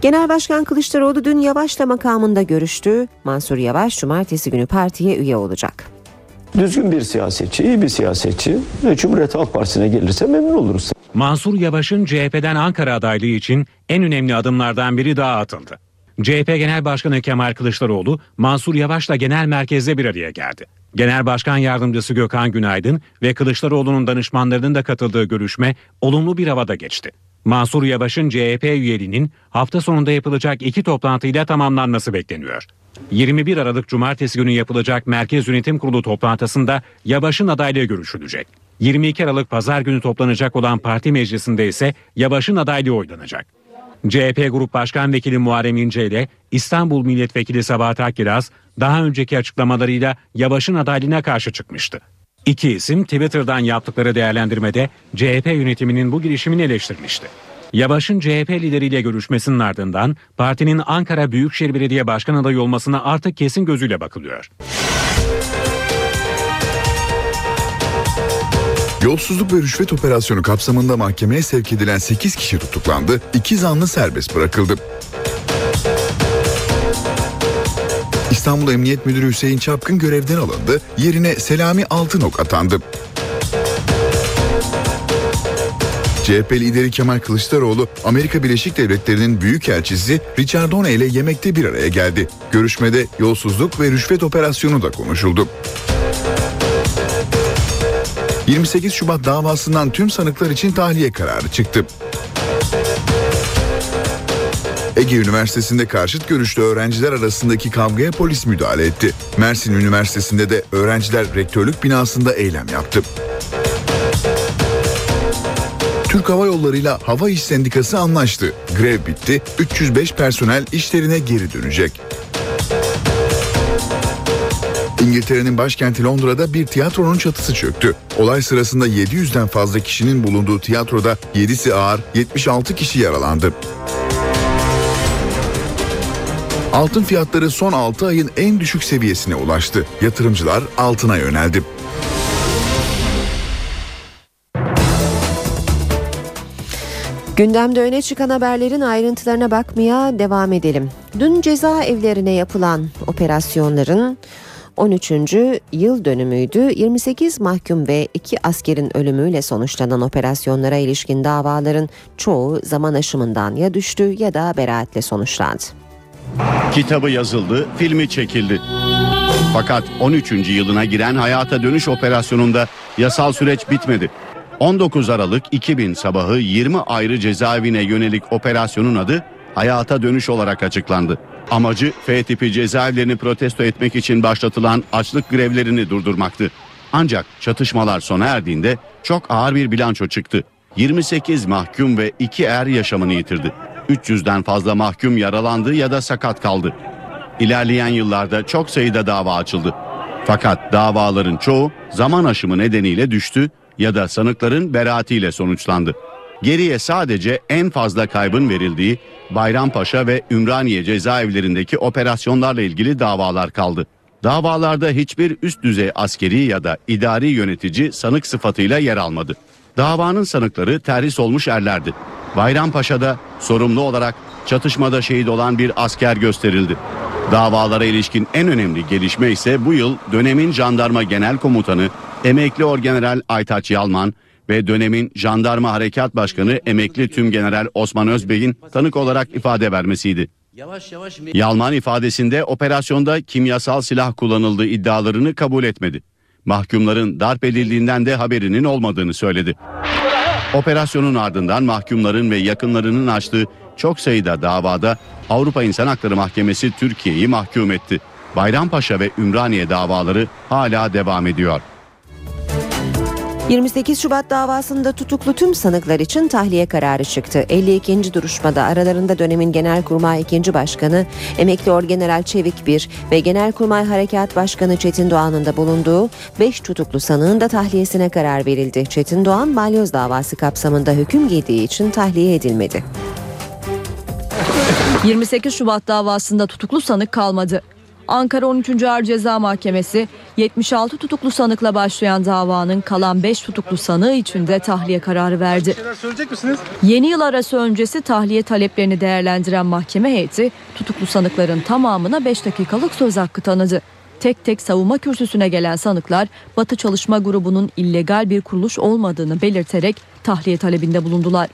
Genel Başkan Kılıçdaroğlu dün Yavaş'la makamında görüştü. Mansur Yavaş cumartesi günü partiye üye olacak. düzgün bir siyasetçi, iyi bir siyasetçi ve Cumhuriyet Halk Partisi'ne gelirse memnun oluruz. Mansur Yavaş'ın CHP'den Ankara adaylığı için en önemli adımlardan biri daha atıldı. CHP Genel Başkanı Kemal Kılıçdaroğlu, Mansur Yavaş'la genel merkezde bir araya geldi. Genel Başkan Yardımcısı Gökhan Günaydın ve Kılıçdaroğlu'nun danışmanlarının da katıldığı görüşme olumlu bir havada geçti. Mansur Yavaş'ın CHP üyeliğinin hafta sonunda yapılacak iki toplantıyla tamamlanması bekleniyor. 21 Aralık Cumartesi günü yapılacak Merkez Yönetim Kurulu toplantısında Yavaş'ın adaylığı görüşülecek. 22 Aralık Pazar günü toplanacak olan parti meclisinde ise Yavaş'ın adaylığı oylanacak. CHP Grup Başkan Vekili Muharrem İnce ile İstanbul Milletvekili Sabahat Akkiraz daha önceki açıklamalarıyla Yavaş'ın adaylığına karşı çıkmıştı. İki isim Twitter'dan yaptıkları değerlendirmede CHP yönetiminin bu girişimini eleştirmişti. Yavaş'ın CHP lideriyle görüşmesinin ardından partinin Ankara Büyükşehir Belediye Başkan adayı olmasına artık kesin gözüyle bakılıyor. Yolsuzluk ve rüşvet operasyonu kapsamında mahkemeye sevk edilen 8 kişi tutuklandı, 2 zanlı serbest bırakıldı. İstanbul Emniyet Müdürü Hüseyin Çapkın görevden alındı, yerine Selami Altınok atandı. CHP lideri Kemal Kılıçdaroğlu, Amerika Birleşik Devletleri'nin büyükelçisi Richard Doney ile yemekte bir araya geldi. Görüşmede yolsuzluk ve rüşvet operasyonu da konuşuldu. 28 Şubat davasından tüm sanıklar için tahliye kararı çıktı. Ege Üniversitesi'nde karşıt görüşlü öğrenciler arasındaki kavgaya polis müdahale etti. Mersin Üniversitesi'nde de öğrenciler rektörlük binasında eylem yaptı. Türk Hava Yolları ile Hava İş Sendikası anlaştı. Grev bitti, 305 personel işlerine geri dönecek. İngiltere'nin başkenti Londra'da bir tiyatronun çatısı çöktü. Olay sırasında 700'den fazla kişinin bulunduğu tiyatroda 7'si ağır, 76 kişi yaralandı. Altın fiyatları son 6 ayın en düşük seviyesine ulaştı. Yatırımcılar altına yöneldi. Gündemde öne çıkan haberlerin ayrıntılarına bakmaya devam edelim. Dün cezaevlerine yapılan operasyonların 13. yıl dönümüydü. 28 mahkum ve 2 askerin ölümüyle sonuçlanan operasyonlara ilişkin davaların çoğu zaman aşımından ya düştü ya da beraatle sonuçlandı. Kitabı yazıldı, filmi çekildi. Fakat 13. yılına giren hayata dönüş operasyonunda yasal süreç bitmedi. 19 Aralık 2000 sabahı 20 ayrı cezaevine yönelik operasyonun adı hayata dönüş olarak açıklandı. Amacı F tipi cezaevlerini protesto etmek için başlatılan açlık grevlerini durdurmaktı. Ancak çatışmalar sona erdiğinde çok ağır bir bilanço çıktı. 28 mahkum ve 2 er yaşamını yitirdi. 300'den fazla mahkum yaralandı ya da sakat kaldı. İlerleyen yıllarda çok sayıda dava açıldı. Fakat davaların çoğu zaman aşımı nedeniyle düştü ya da sanıkların beraatiyle sonuçlandı. Geriye sadece en fazla kaybın verildiği Bayrampaşa ve Ümraniye cezaevlerindeki operasyonlarla ilgili davalar kaldı. Davalarda hiçbir üst düzey askeri ya da idari yönetici sanık sıfatıyla yer almadı. Davanın sanıkları terhis olmuş erlerdi. Bayrampaşa'da sorumlu olarak çatışmada şehit olan bir asker gösterildi. Davalara ilişkin en önemli gelişme ise bu yıl dönemin jandarma genel komutanı emekli orgeneral Aytaç Yalman ve dönemin jandarma harekat başkanı emekli tüm general Osman Özbey'in tanık olarak ifade vermesiydi. Yavaş yavaş Yalman ifadesinde operasyonda kimyasal silah kullanıldığı iddialarını kabul etmedi. Mahkumların darp edildiğinden de haberinin olmadığını söyledi. Operasyonun ardından mahkumların ve yakınlarının açtığı çok sayıda davada Avrupa İnsan Hakları Mahkemesi Türkiye'yi mahkum etti. Bayrampaşa ve Ümraniye davaları hala devam ediyor. 28 Şubat davasında tutuklu tüm sanıklar için tahliye kararı çıktı. 52. duruşmada aralarında dönemin Genelkurmay 2. Başkanı Emekli Orgeneral Çevik Bir ve Genelkurmay Harekat Başkanı Çetin Doğan'ın da bulunduğu 5 tutuklu sanığın da tahliyesine karar verildi. Çetin Doğan balyoz davası kapsamında hüküm giydiği için tahliye edilmedi. 28 Şubat davasında tutuklu sanık kalmadı. Ankara 13. Ağır Ceza Mahkemesi 76 tutuklu sanıkla başlayan davanın kalan 5 tutuklu sanığı için de tahliye kararı verdi. Yeni yıl arası öncesi tahliye taleplerini değerlendiren mahkeme heyeti tutuklu sanıkların tamamına 5 dakikalık söz hakkı tanıdı. Tek tek savunma kürsüsüne gelen sanıklar Batı Çalışma Grubu'nun illegal bir kuruluş olmadığını belirterek tahliye talebinde bulundular.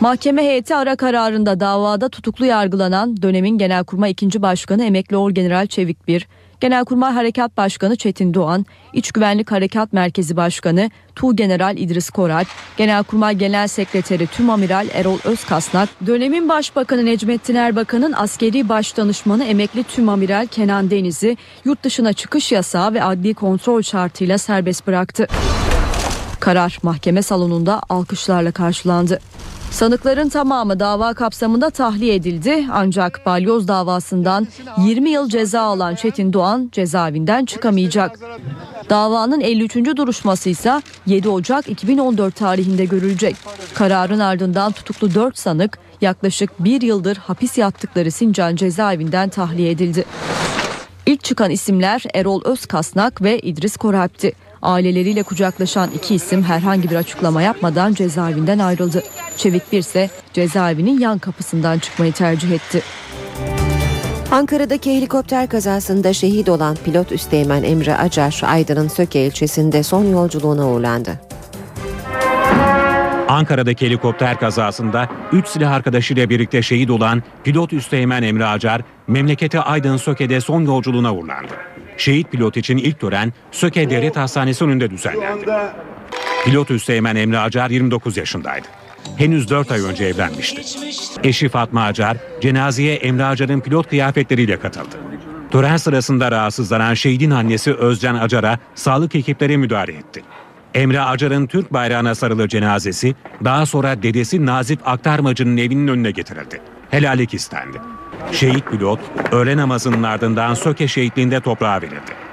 Mahkeme heyeti ara kararında davada tutuklu yargılanan dönemin Genelkurmay 2. Başkanı Emekli Orgeneral Çevik Bir, Genelkurmay Harekat Başkanı Çetin Doğan, İç Güvenlik Harekat Merkezi Başkanı Tuğgeneral İdris Koral, Genelkurmay Genel Sekreteri Tümamiral Erol Özkasnak, dönemin Başbakanı Necmettin Erbakan'ın askeri başdanışmanı Emekli Tümamiral Kenan Deniz'i yurt dışına çıkış yasağı ve adli kontrol şartıyla serbest bıraktı. Karar mahkeme salonunda alkışlarla karşılandı. Sanıkların tamamı dava kapsamında tahliye edildi ancak balyoz davasından 20 yıl ceza alan Çetin Doğan cezaevinden çıkamayacak. Davanın 53. duruşması ise 7 Ocak 2014 tarihinde görülecek. Kararın ardından tutuklu 4 sanık yaklaşık bir yıldır hapis yattıkları Sincan cezaevinden tahliye edildi. İlk çıkan isimler Erol Özkasnak ve İdris Koralp'ti. Aileleriyle kucaklaşan iki isim herhangi bir açıklama yapmadan cezaevinden ayrıldı. Çevik bir ise cezaevinin yan kapısından çıkmayı tercih etti. Ankara'daki helikopter kazasında şehit olan pilot Üsteğmen Emre Acar, Aydın'ın Söke ilçesinde son yolculuğuna uğurlandı. Ankara'daki helikopter kazasında 3 silah arkadaşıyla birlikte şehit olan pilot Üsteğmen Emre Acar, memleketi Aydın Söke'de son yolculuğuna uğurlandı. Şehit pilot için ilk tören Söke Devlet Hastanesi önünde düzenlendi. Pilot Üsteğmen Emre Acar 29 yaşındaydı. Henüz 4 ay önce evlenmişti. Eşi Fatma Acar, cenazeye Emre Acar'ın pilot kıyafetleriyle katıldı. Tören sırasında rahatsızlanan şehidin annesi Özcan Acar'a sağlık ekipleri müdahale etti. Emre Acar'ın Türk bayrağına sarılı cenazesi daha sonra dedesi Nazif Aktarmacı'nın evinin önüne getirildi. Helallik istendi. Şehit pilot öğle namazının ardından Söke şehitliğinde toprağa verildi.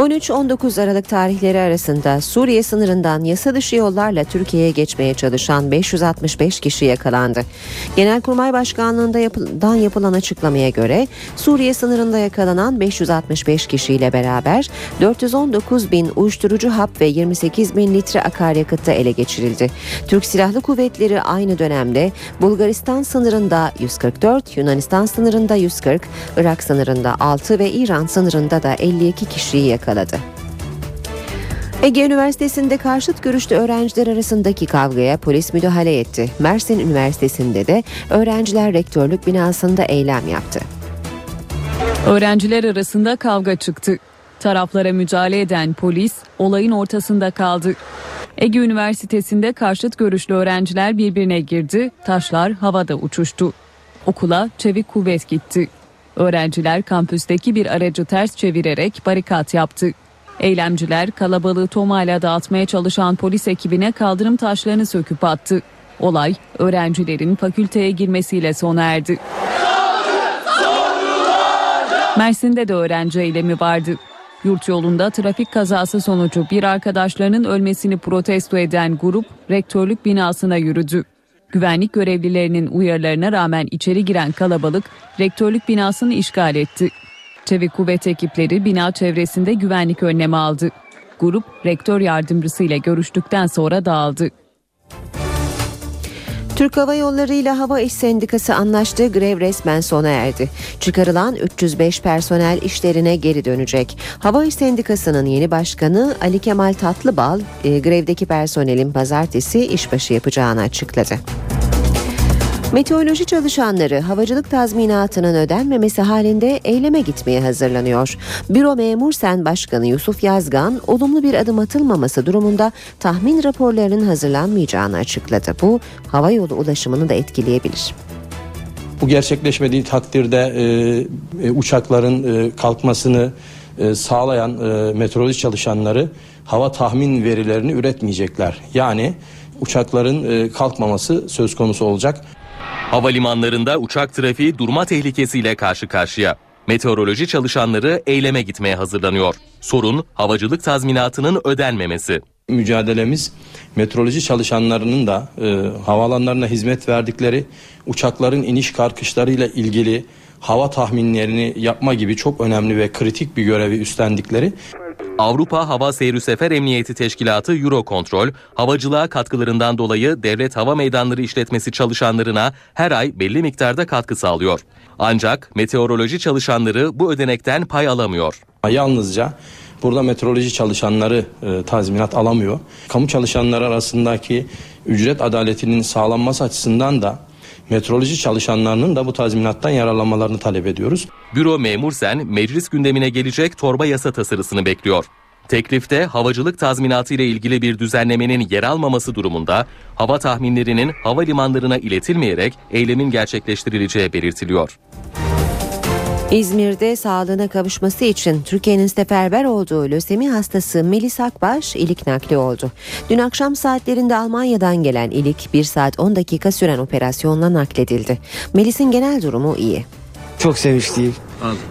13-19 Aralık tarihleri arasında Suriye sınırından yasa dışı yollarla Türkiye'ye geçmeye çalışan 565 kişi yakalandı. Genelkurmay Başkanlığı'ndan yapılan, açıklamaya göre Suriye sınırında yakalanan 565 kişiyle beraber 419 bin uyuşturucu hap ve 28 bin litre akaryakıtta ele geçirildi. Türk Silahlı Kuvvetleri aynı dönemde Bulgaristan sınırında 144, Yunanistan sınırında 140, Irak sınırında 6 ve İran sınırında da 52 kişiyi yakaladı yakaladı. Ege Üniversitesi'nde karşıt görüşlü öğrenciler arasındaki kavgaya polis müdahale etti. Mersin Üniversitesi'nde de öğrenciler rektörlük binasında eylem yaptı. Öğrenciler arasında kavga çıktı. Taraflara müdahale eden polis olayın ortasında kaldı. Ege Üniversitesi'nde karşıt görüşlü öğrenciler birbirine girdi, taşlar havada uçuştu. Okula çevik kuvvet gitti. Öğrenciler kampüsteki bir aracı ters çevirerek barikat yaptı. Eylemciler kalabalığı tomayla dağıtmaya çalışan polis ekibine kaldırım taşlarını söküp attı. Olay öğrencilerin fakülteye girmesiyle sona erdi. Mersin'de de öğrenci eylemi vardı. Yurt yolunda trafik kazası sonucu bir arkadaşlarının ölmesini protesto eden grup rektörlük binasına yürüdü. Güvenlik görevlilerinin uyarılarına rağmen içeri giren kalabalık rektörlük binasını işgal etti. Çevik kuvvet ekipleri bina çevresinde güvenlik önlemi aldı. Grup rektör yardımcısı ile görüştükten sonra dağıldı. Türk Hava Yolları ile Hava İş Sendikası anlaştığı grev resmen sona erdi. Çıkarılan 305 personel işlerine geri dönecek. Hava İş Sendikası'nın yeni başkanı Ali Kemal Tatlıbal e, grevdeki personelin pazartesi işbaşı yapacağını açıkladı. Meteoroloji çalışanları havacılık tazminatının ödenmemesi halinde eyleme gitmeye hazırlanıyor. Büro Memur Sen Başkanı Yusuf Yazgan olumlu bir adım atılmaması durumunda tahmin raporlarının hazırlanmayacağını açıkladı. Bu hava yolu ulaşımını da etkileyebilir. Bu gerçekleşmediği takdirde e, e, uçakların e, kalkmasını e, sağlayan e, meteoroloji çalışanları hava tahmin verilerini üretmeyecekler. Yani uçakların e, kalkmaması söz konusu olacak. Havalimanlarında uçak trafiği durma tehlikesiyle karşı karşıya. Meteoroloji çalışanları eyleme gitmeye hazırlanıyor. Sorun havacılık tazminatının ödenmemesi. Mücadelemiz meteoroloji çalışanlarının da e, havaalanlarına hizmet verdikleri uçakların iniş kalkışlarıyla ilgili hava tahminlerini yapma gibi çok önemli ve kritik bir görevi üstlendikleri Avrupa Hava Seyri Sefer Emniyeti Teşkilatı Eurocontrol, havacılığa katkılarından dolayı devlet hava meydanları işletmesi çalışanlarına her ay belli miktarda katkı sağlıyor. Ancak meteoroloji çalışanları bu ödenekten pay alamıyor. Yalnızca burada meteoroloji çalışanları e, tazminat alamıyor. Kamu çalışanları arasındaki ücret adaletinin sağlanması açısından da metroloji çalışanlarının da bu tazminattan yararlanmalarını talep ediyoruz. Büro Memur Sen meclis gündemine gelecek torba yasa tasarısını bekliyor. Teklifte havacılık tazminatı ile ilgili bir düzenlemenin yer almaması durumunda hava tahminlerinin havalimanlarına iletilmeyerek eylemin gerçekleştirileceği belirtiliyor. İzmir'de sağlığına kavuşması için Türkiye'nin seferber olduğu lösemi hastası Melis Akbaş ilik nakli oldu. Dün akşam saatlerinde Almanya'dan gelen ilik 1 saat 10 dakika süren operasyonla nakledildi. Melis'in genel durumu iyi. Çok sevinçliyim.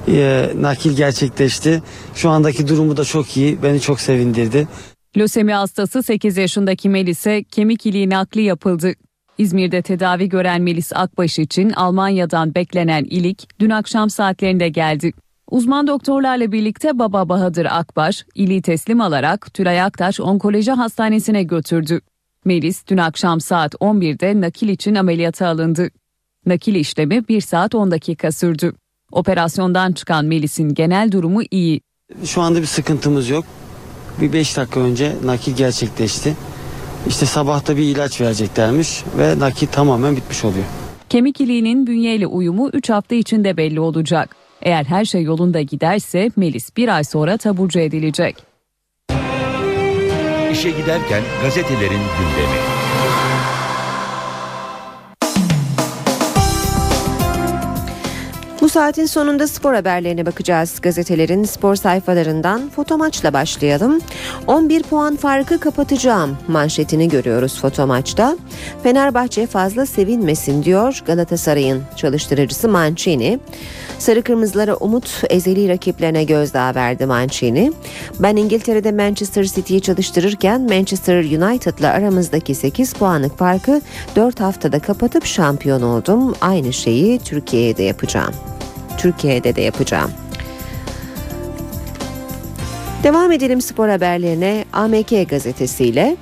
Ee, nakil gerçekleşti. Şu andaki durumu da çok iyi. Beni çok sevindirdi. Lösemi hastası 8 yaşındaki Melis'e kemik iliği nakli yapıldı. İzmir'de tedavi gören Melis Akbaş için Almanya'dan beklenen ilik dün akşam saatlerinde geldi. Uzman doktorlarla birlikte baba Bahadır Akbaş iliği teslim alarak Tülay Aktaş Onkoloji Hastanesi'ne götürdü. Melis dün akşam saat 11'de nakil için ameliyata alındı. Nakil işlemi 1 saat 10 dakika sürdü. Operasyondan çıkan Melis'in genel durumu iyi. Şu anda bir sıkıntımız yok. Bir 5 dakika önce nakil gerçekleşti. İşte sabahta bir ilaç vereceklermiş ve nakil tamamen bitmiş oluyor. Kemik iliğinin bünyeyle uyumu 3 hafta içinde belli olacak. Eğer her şey yolunda giderse Melis bir ay sonra taburcu edilecek. İşe giderken gazetelerin gündemi. Bu saatin sonunda spor haberlerine bakacağız. Gazetelerin spor sayfalarından foto maçla başlayalım. 11 puan farkı kapatacağım manşetini görüyoruz foto maçta. Fenerbahçe fazla sevinmesin diyor Galatasaray'ın çalıştırıcısı Mancini. Sarı kırmızılara umut ezeli rakiplerine gözdağı verdi Mancini. Ben İngiltere'de Manchester City'yi çalıştırırken Manchester United'la aramızdaki 8 puanlık farkı 4 haftada kapatıp şampiyon oldum. Aynı şeyi Türkiye'ye de yapacağım. Türkiye'de de yapacağım. Devam edelim spor haberlerine AMK gazetesiyle.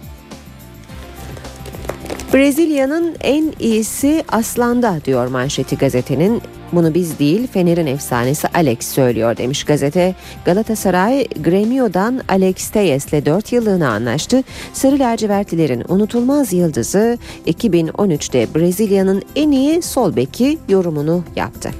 Brezilya'nın en iyisi Aslan'da diyor manşeti gazetenin. Bunu biz değil Fener'in efsanesi Alex söylüyor demiş gazete. Galatasaray Gremio'dan Alex Teyes'le 4 yıllığına anlaştı. Sarı lacivertlilerin unutulmaz yıldızı 2013'te Brezilya'nın en iyi sol beki yorumunu yaptı.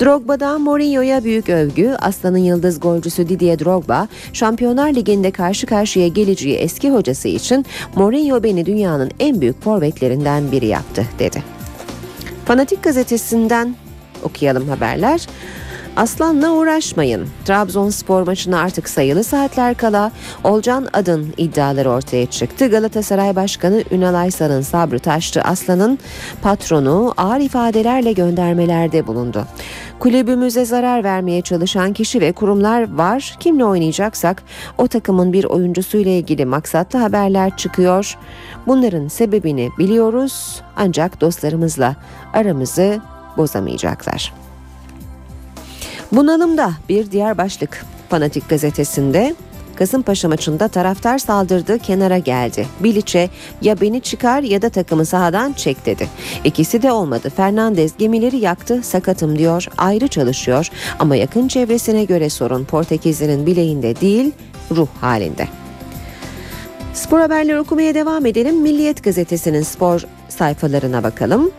Drogba'dan Mourinho'ya büyük övgü. Aslan'ın yıldız golcüsü Didier Drogba, Şampiyonlar Ligi'nde karşı karşıya geleceği eski hocası için Mourinho beni dünyanın en büyük forvetlerinden biri yaptı dedi. Fanatik gazetesinden okuyalım haberler. Aslan'la uğraşmayın. Trabzonspor maçına artık sayılı saatler kala Olcan Adın iddiaları ortaya çıktı. Galatasaray Başkanı Ünal Aysal'ın sabrı taştı. Aslan'ın patronu ağır ifadelerle göndermelerde bulundu. Kulübümüze zarar vermeye çalışan kişi ve kurumlar var. Kimle oynayacaksak o takımın bir oyuncusuyla ilgili maksatlı haberler çıkıyor. Bunların sebebini biliyoruz ancak dostlarımızla aramızı bozamayacaklar. Bunalımda bir diğer başlık Fanatik gazetesinde Kasımpaşa maçında taraftar saldırdı kenara geldi. Bilic'e ya beni çıkar ya da takımı sahadan çek dedi. İkisi de olmadı. Fernandez gemileri yaktı sakatım diyor ayrı çalışıyor ama yakın çevresine göre sorun Portekizli'nin bileğinde değil ruh halinde. Spor haberleri okumaya devam edelim. Milliyet gazetesinin spor sayfalarına bakalım.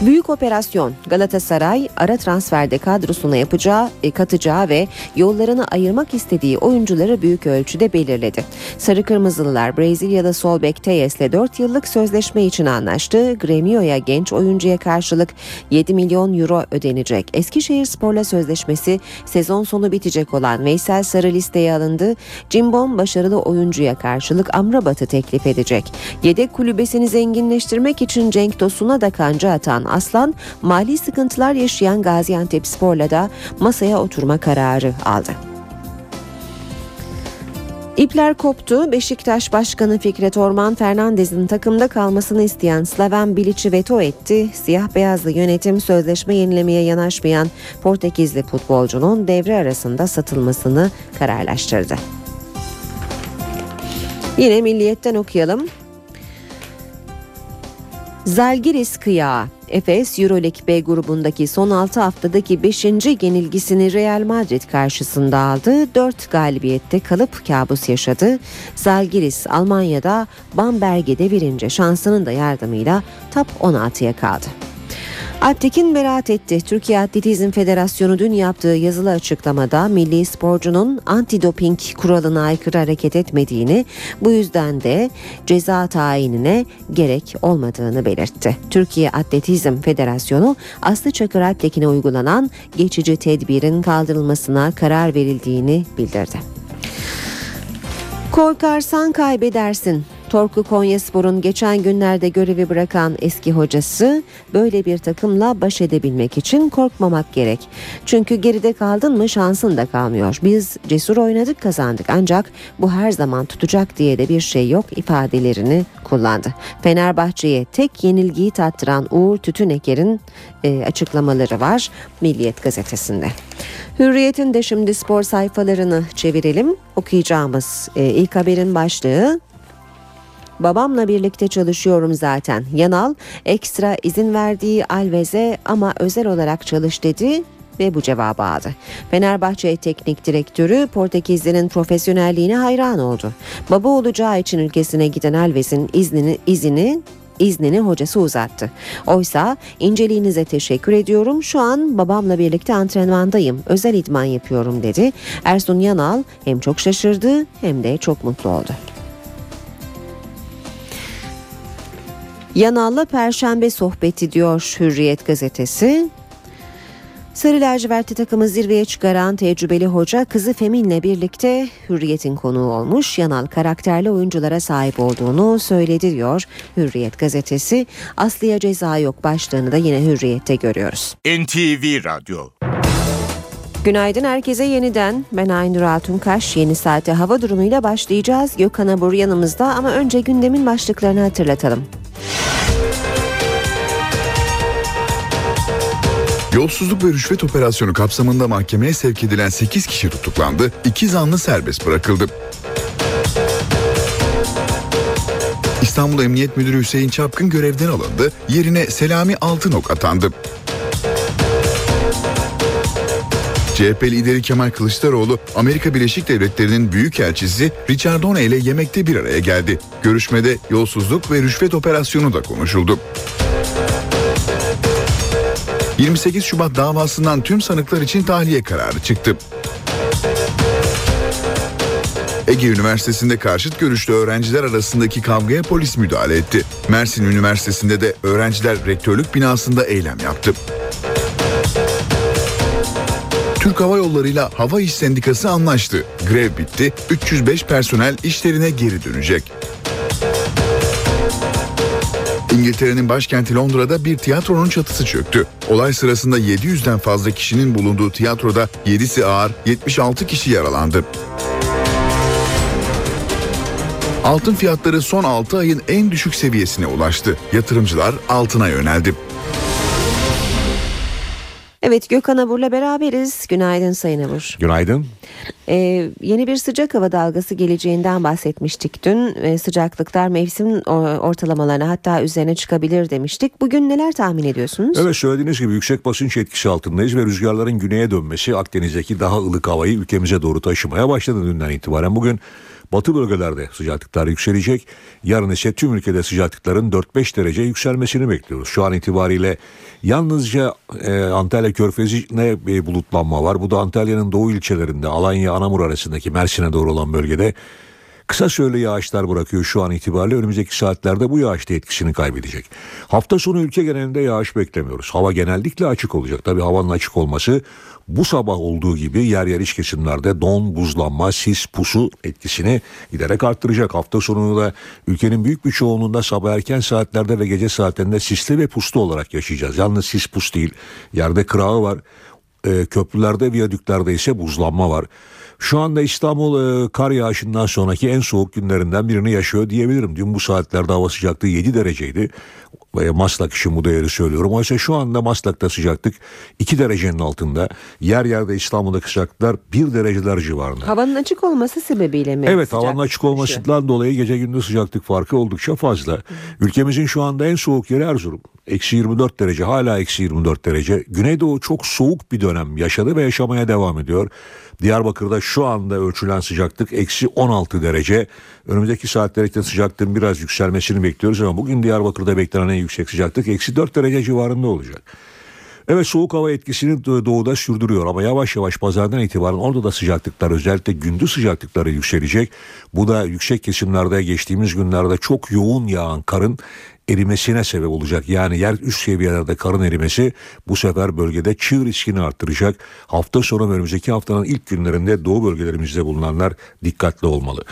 Büyük operasyon Galatasaray ara transferde kadrosuna yapacağı, e, katacağı ve yollarını ayırmak istediği oyuncuları büyük ölçüde belirledi. Sarı Kırmızılılar Brezilyalı sol bek Teyes'le 4 yıllık sözleşme için anlaştı. Gremio'ya genç oyuncuya karşılık 7 milyon euro ödenecek. Eskişehir Spor'la sözleşmesi sezon sonu bitecek olan Veysel Sarı listeye alındı. Cimbom başarılı oyuncuya karşılık Amrabat'ı teklif edecek. Yedek kulübesini zenginleştirmek için Cenk Tosun'a da kanca atan Aslan mali sıkıntılar yaşayan Gaziantep Spor'la da masaya oturma kararı aldı. İpler koptu. Beşiktaş Başkanı Fikret Orman Fernandez'in takımda kalmasını isteyen Slaven Bilic'i veto etti. Siyah beyazlı yönetim sözleşme yenilemeye yanaşmayan Portekizli futbolcunun devre arasında satılmasını kararlaştırdı. Yine Milliyet'ten okuyalım. Zalgiris kıyağı Efes Euroleague B grubundaki son 6 haftadaki 5. yenilgisini Real Madrid karşısında aldı. 4 galibiyette kalıp kabus yaşadı. Zalgiris Almanya'da Bamberg'e devirince şansının da yardımıyla top 16'ya kaldı. Alptekin beraat etti. Türkiye Atletizm Federasyonu dün yaptığı yazılı açıklamada milli sporcunun antidoping kuralına aykırı hareket etmediğini, bu yüzden de ceza tayinine gerek olmadığını belirtti. Türkiye Atletizm Federasyonu Aslı Çakır Alptekin'e uygulanan geçici tedbirin kaldırılmasına karar verildiğini bildirdi. Korkarsan kaybedersin. Torku Konyaspor'un geçen günlerde görevi bırakan eski hocası böyle bir takımla baş edebilmek için korkmamak gerek. Çünkü geride kaldın mı şansın da kalmıyor. Biz cesur oynadık kazandık ancak bu her zaman tutacak diye de bir şey yok ifadelerini kullandı. Fenerbahçe'ye tek yenilgiyi tattıran Uğur Tütüneker'in e, açıklamaları var Milliyet gazetesinde. Hürriyet'in de şimdi spor sayfalarını çevirelim. Okuyacağımız e, ilk haberin başlığı Babamla birlikte çalışıyorum zaten. Yanal ekstra izin verdiği Alves'e ama özel olarak çalış dedi ve bu cevabı aldı. Fenerbahçe Teknik Direktörü Portekizli'nin profesyonelliğine hayran oldu. Baba olacağı için ülkesine giden Alves'in iznini, izini iznini hocası uzattı. Oysa inceliğinize teşekkür ediyorum. Şu an babamla birlikte antrenmandayım. Özel idman yapıyorum dedi. Ersun Yanal hem çok şaşırdı hem de çok mutlu oldu. Yanal'la Perşembe sohbeti diyor Hürriyet gazetesi. Sarı lacivertli takımı zirveye çıkaran tecrübeli hoca kızı Femin'le birlikte Hürriyet'in konuğu olmuş. Yanal karakterli oyunculara sahip olduğunu söyledi diyor Hürriyet gazetesi. Aslıya ceza yok başlığını da yine Hürriyet'te görüyoruz. NTV Radyo Günaydın herkese yeniden. Ben Aynur Altunkaş. Yeni saate hava durumuyla başlayacağız. Gökhan Abur yanımızda ama önce gündemin başlıklarını hatırlatalım. Yolsuzluk ve rüşvet operasyonu kapsamında mahkemeye sevk edilen 8 kişi tutuklandı, 2 zanlı serbest bırakıldı. İstanbul Emniyet Müdürü Hüseyin Çapkın görevden alındı, yerine Selami Altınok atandı. CHP lideri Kemal Kılıçdaroğlu, Amerika Birleşik Devletleri'nin büyükelçisi Richard Doney ile yemekte bir araya geldi. Görüşmede yolsuzluk ve rüşvet operasyonu da konuşuldu. 28 Şubat davasından tüm sanıklar için tahliye kararı çıktı. Ege Üniversitesi'nde karşıt görüşlü öğrenciler arasındaki kavgaya polis müdahale etti. Mersin Üniversitesi'nde de öğrenciler rektörlük binasında eylem yaptı. Türk Hava Yolları ile Hava İş Sendikası anlaştı. Grev bitti. 305 personel işlerine geri dönecek. İngiltere'nin başkenti Londra'da bir tiyatronun çatısı çöktü. Olay sırasında 700'den fazla kişinin bulunduğu tiyatroda 7'si ağır, 76 kişi yaralandı. Altın fiyatları son 6 ayın en düşük seviyesine ulaştı. Yatırımcılar altına yöneldi. Evet Gökhan Abur'la beraberiz. Günaydın Sayın Abur. Günaydın. Ee, yeni bir sıcak hava dalgası geleceğinden bahsetmiştik dün. Ee, sıcaklıklar mevsim ortalamalarına hatta üzerine çıkabilir demiştik. Bugün neler tahmin ediyorsunuz? Evet söylediğiniz gibi yüksek basınç etkisi altındayız ve rüzgarların güneye dönmesi Akdeniz'deki daha ılık havayı ülkemize doğru taşımaya başladı dünden itibaren. Bugün Batı bölgelerde sıcaklıklar yükselecek. Yarın ise tüm ülkede sıcaklıkların 4-5 derece yükselmesini bekliyoruz. Şu an itibariyle yalnızca e, Antalya Körfezi'ne bir bulutlanma var. Bu da Antalya'nın doğu ilçelerinde Alanya Anamur arasındaki Mersin'e doğru olan bölgede Kısa süreli yağışlar bırakıyor şu an itibariyle önümüzdeki saatlerde bu yağış da etkisini kaybedecek. Hafta sonu ülke genelinde yağış beklemiyoruz. Hava genellikle açık olacak. Tabii havanın açık olması bu sabah olduğu gibi yer yer iç kesimlerde don, buzlanma, sis, pusu etkisini giderek arttıracak. Hafta sonu da ülkenin büyük bir çoğunluğunda sabah erken saatlerde ve gece saatlerinde sisli ve puslu olarak yaşayacağız. Yalnız sis pus değil. Yerde kırağı var. E, köprülerde, viyadüklerde ise buzlanma var. Şu anda İstanbul e, kar yağışından sonraki en soğuk günlerinden birini yaşıyor diyebilirim. Dün bu saatlerde hava sıcaklığı 7 dereceydi. E, Maslak için bu değeri söylüyorum. Oysa şu anda Maslak'ta sıcaklık 2 derecenin altında. Yer yerde İstanbul'daki sıcaklıklar 1 dereceler civarında. Havanın açık olması sebebiyle mi? Evet havanın açık olmasından dolayı gece gündüz sıcaklık farkı oldukça fazla. Ülkemizin şu anda en soğuk yeri Erzurum. Eksi 24 derece hala eksi 24 derece. Güneydoğu çok soğuk bir dönem yaşadı ve yaşamaya devam ediyor. Diyarbakır'da şu anda ölçülen sıcaklık eksi 16 derece. Önümüzdeki saatlerde sıcaklığın biraz yükselmesini bekliyoruz ama bugün Diyarbakır'da beklenen yüksek sıcaklık eksi 4 derece civarında olacak. Evet soğuk hava etkisini doğuda sürdürüyor ama yavaş yavaş pazardan itibaren orada da sıcaklıklar özellikle gündüz sıcaklıkları yükselecek. Bu da yüksek kesimlerde geçtiğimiz günlerde çok yoğun yağan karın erimesine sebep olacak. Yani yer üst seviyelerde karın erimesi bu sefer bölgede çığ riskini arttıracak. Hafta sonu önümüzdeki haftanın ilk günlerinde doğu bölgelerimizde bulunanlar dikkatli olmalı.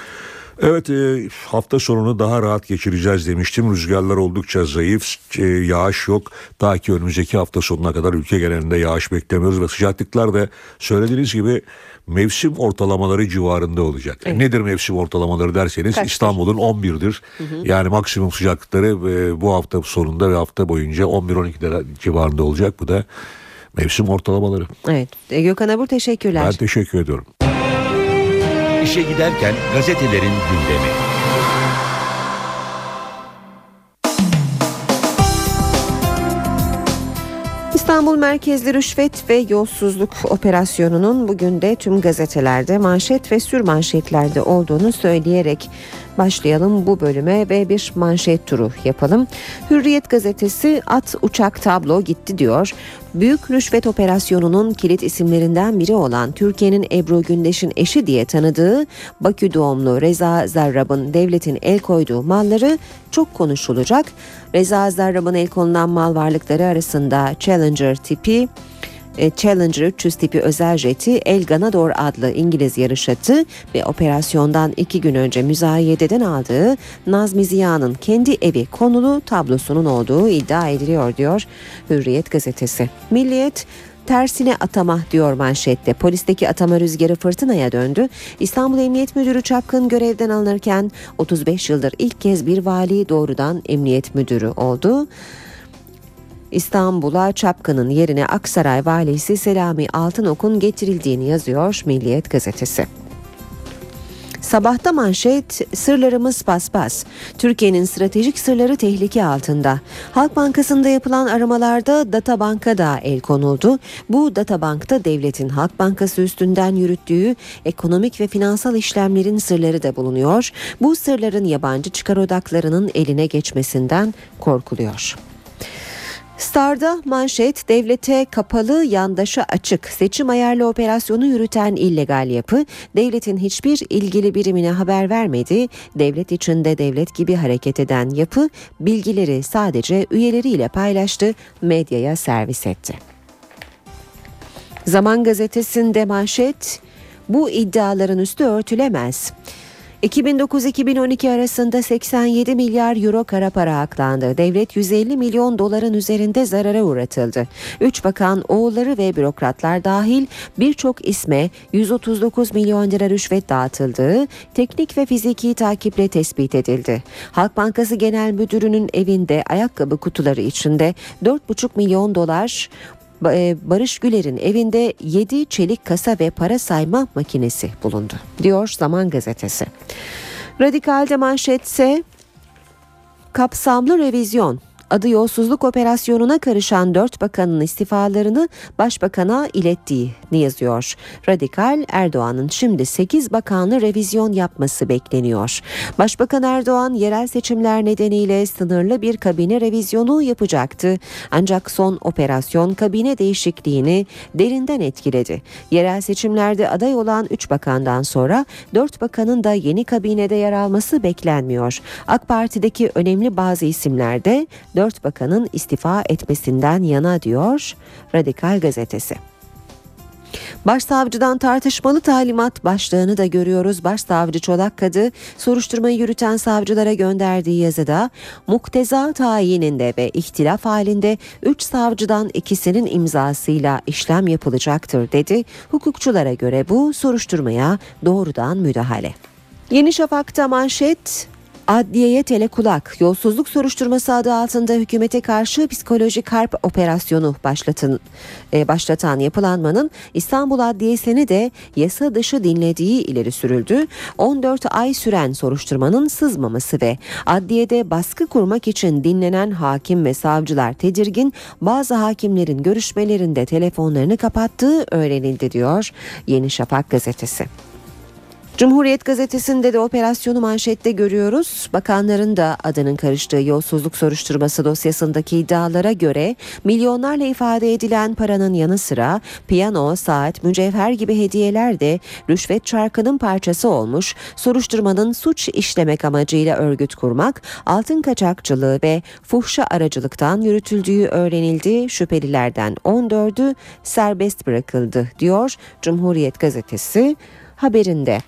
Evet e, hafta sonunu daha rahat geçireceğiz demiştim. Rüzgarlar oldukça zayıf, e, yağış yok. Ta ki önümüzdeki hafta sonuna kadar ülke genelinde yağış beklemiyoruz ve sıcaklıklar da söylediğiniz gibi mevsim ortalamaları civarında olacak. Evet. Nedir mevsim ortalamaları derseniz Kaçtır? İstanbul'un 11'dir. Hı hı. Yani maksimum sıcaklıkları e, bu hafta sonunda ve hafta boyunca 11-12 civarında olacak. Bu da mevsim ortalamaları. Evet. Gökhan Abur teşekkürler. Ben teşekkür ediyorum. İşe giderken gazetelerin gündemi. İstanbul merkezli rüşvet ve yolsuzluk operasyonunun bugün de tüm gazetelerde manşet ve sür manşetlerde olduğunu söyleyerek başlayalım bu bölüme ve bir manşet turu yapalım. Hürriyet gazetesi at uçak tablo gitti diyor. Büyük rüşvet operasyonunun kilit isimlerinden biri olan Türkiye'nin Ebru Gündeş'in eşi diye tanıdığı Bakü doğumlu Reza Zarrab'ın devletin el koyduğu malları çok konuşulacak. Reza Zarrab'ın el konulan mal varlıkları arasında Challenger tipi Challenger 300 tipi özel jeti El Ganador adlı İngiliz yarış atı ve operasyondan iki gün önce müzayededen aldığı Nazmi Ziya'nın kendi evi konulu tablosunun olduğu iddia ediliyor diyor Hürriyet gazetesi. Milliyet tersine atama diyor manşette. Polisteki atama rüzgarı fırtınaya döndü. İstanbul Emniyet Müdürü Çapkın görevden alınırken 35 yıldır ilk kez bir vali doğrudan emniyet müdürü oldu. İstanbul'a Çapkın'ın yerine Aksaray valisi Selami Altınok'un getirildiğini yazıyor Milliyet gazetesi. Sabahta manşet sırlarımız paspas. Türkiye'nin stratejik sırları tehlike altında. Halk Bankası'nda yapılan aramalarda data banka da el konuldu. Bu data bankta devletin Halk Bankası üstünden yürüttüğü ekonomik ve finansal işlemlerin sırları da bulunuyor. Bu sırların yabancı çıkar odaklarının eline geçmesinden korkuluyor. Star'da manşet devlete kapalı yandaşa açık seçim ayarlı operasyonu yürüten illegal yapı devletin hiçbir ilgili birimine haber vermedi. Devlet içinde devlet gibi hareket eden yapı bilgileri sadece üyeleriyle paylaştı, medyaya servis etti. Zaman gazetesinde manşet bu iddiaların üstü örtülemez. 2009-2012 arasında 87 milyar euro kara para aklandı. Devlet 150 milyon doların üzerinde zarara uğratıldı. Üç bakan oğulları ve bürokratlar dahil birçok isme 139 milyon lira rüşvet dağıtıldığı teknik ve fiziki takiple tespit edildi. Halk Bankası Genel Müdürü'nün evinde ayakkabı kutuları içinde 4,5 milyon dolar Barış Güler'in evinde 7 çelik kasa ve para sayma makinesi bulundu diyor Zaman Gazetesi. Radikal'de manşetse kapsamlı revizyon adı yolsuzluk operasyonuna karışan dört bakanın istifalarını başbakana ilettiğini yazıyor. Radikal Erdoğan'ın şimdi 8 bakanlı revizyon yapması bekleniyor. Başbakan Erdoğan yerel seçimler nedeniyle sınırlı bir kabine revizyonu yapacaktı. Ancak son operasyon kabine değişikliğini derinden etkiledi. Yerel seçimlerde aday olan 3 bakandan sonra 4 bakanın da yeni kabinede yer alması beklenmiyor. AK Parti'deki önemli bazı isimlerde dört bakanın istifa etmesinden yana diyor Radikal gazetesi. Başsavcıdan tartışmalı talimat başlığını da görüyoruz. Başsavcı Çolak Kadı soruşturmayı yürüten savcılara gönderdiği yazıda mukteza tayininde ve ihtilaf halinde 3 savcıdan ikisinin imzasıyla işlem yapılacaktır dedi. Hukukçulara göre bu soruşturmaya doğrudan müdahale. Yeni Şafak'ta manşet Adliyeye telekulak, yolsuzluk soruşturması adı altında hükümete karşı psikolojik harp operasyonu başlatın, e, başlatan yapılanmanın İstanbul Adliyesi'ni de yasa dışı dinlediği ileri sürüldü. 14 ay süren soruşturmanın sızmaması ve adliyede baskı kurmak için dinlenen hakim ve savcılar tedirgin, bazı hakimlerin görüşmelerinde telefonlarını kapattığı öğrenildi diyor Yeni Şafak gazetesi. Cumhuriyet gazetesinde de operasyonu manşette görüyoruz. Bakanların da adının karıştığı yolsuzluk soruşturması dosyasındaki iddialara göre milyonlarla ifade edilen paranın yanı sıra piyano, saat, mücevher gibi hediyeler de rüşvet çarkının parçası olmuş. Soruşturmanın suç işlemek amacıyla örgüt kurmak, altın kaçakçılığı ve fuhşa aracılıktan yürütüldüğü öğrenildi. Şüphelilerden 14'ü serbest bırakıldı diyor Cumhuriyet gazetesi haberinde.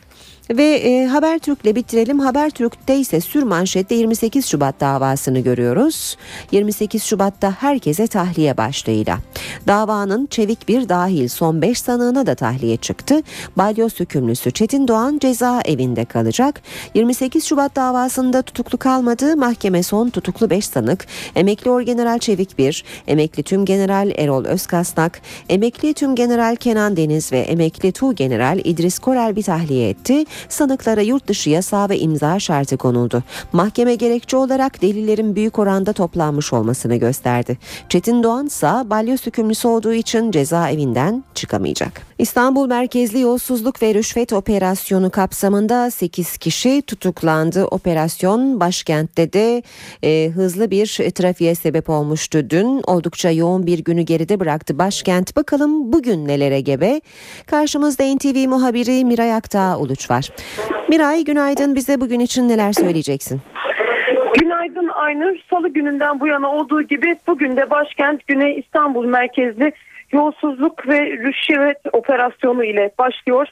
Ve e, Habertürk'le bitirelim. Habertürk'te ise sür manşette 28 Şubat davasını görüyoruz. 28 Şubat'ta herkese tahliye başlığıyla. Davanın Çevik bir dahil son 5 sanığına da tahliye çıktı. Balyoz hükümlüsü Çetin Doğan ceza evinde kalacak. 28 Şubat davasında tutuklu kalmadı. Mahkeme son tutuklu 5 sanık. Emekli Orgeneral Çevik bir, Emekli Tüm General Erol Özkasnak, Emekli Tüm General Kenan Deniz ve Emekli Tu General İdris Korel bir tahliye etti sanıklara yurt dışı yasağı ve imza şartı konuldu. Mahkeme gerekçe olarak delillerin büyük oranda toplanmış olmasını gösterdi. Çetin Doğan ise balyoz hükümlüsü olduğu için cezaevinden çıkamayacak. İstanbul merkezli yolsuzluk ve rüşvet operasyonu kapsamında 8 kişi tutuklandı. Operasyon başkentte de e, hızlı bir trafiğe sebep olmuştu dün. Oldukça yoğun bir günü geride bıraktı başkent. Bakalım bugün nelere gebe? Karşımızda NTV muhabiri Miray Aktağ Uluç var. Miray günaydın bize bugün için neler söyleyeceksin? Günaydın Aynur. Salı gününden bu yana olduğu gibi bugün de başkent Güney İstanbul merkezli yolsuzluk ve rüşvet operasyonu ile başlıyor.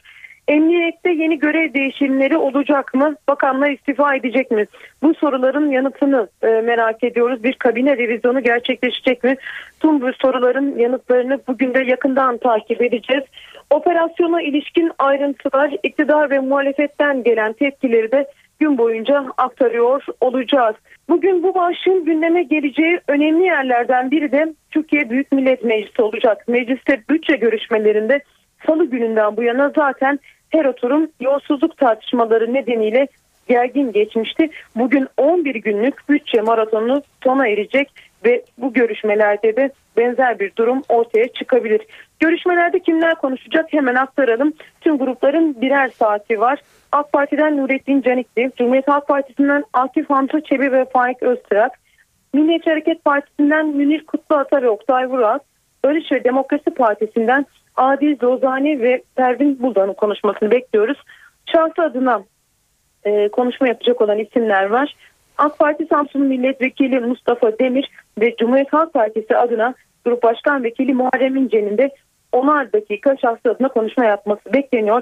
Emniyette yeni görev değişimleri olacak mı? Bakanlar istifa edecek mi? Bu soruların yanıtını e, merak ediyoruz. Bir kabine revizyonu gerçekleşecek mi? Tüm bu soruların yanıtlarını bugün de yakından takip edeceğiz. Operasyona ilişkin ayrıntılar, iktidar ve muhalefetten gelen tepkileri de gün boyunca aktarıyor olacağız. Bugün bu başlığın gündeme geleceği önemli yerlerden biri de Türkiye Büyük Millet Meclisi olacak. Mecliste bütçe görüşmelerinde salı gününden bu yana zaten her oturum yolsuzluk tartışmaları nedeniyle gergin geçmişti. Bugün 11 günlük bütçe maratonu sona erecek ve bu görüşmelerde de benzer bir durum ortaya çıkabilir. Görüşmelerde kimler konuşacak hemen aktaralım. Tüm grupların birer saati var. AK Parti'den Nurettin Canikli, Cumhuriyet Halk Partisi'nden Akif Hamza Çebi ve Faik Öztürk, Milliyetçi Hareket Partisi'nden Münir Kutluata ve Oktay Vural, Barış ve Demokrasi Partisi'nden Adil Zozani ve Pervin Buldan'ın konuşmasını bekliyoruz. Şahsı adına e, konuşma yapacak olan isimler var. AK Parti Samsun Milletvekili Mustafa Demir ve Cumhuriyet Halk Partisi adına Grup Başkan Vekili Muharrem İnce'nin de onar dakika şahsı adına konuşma yapması bekleniyor.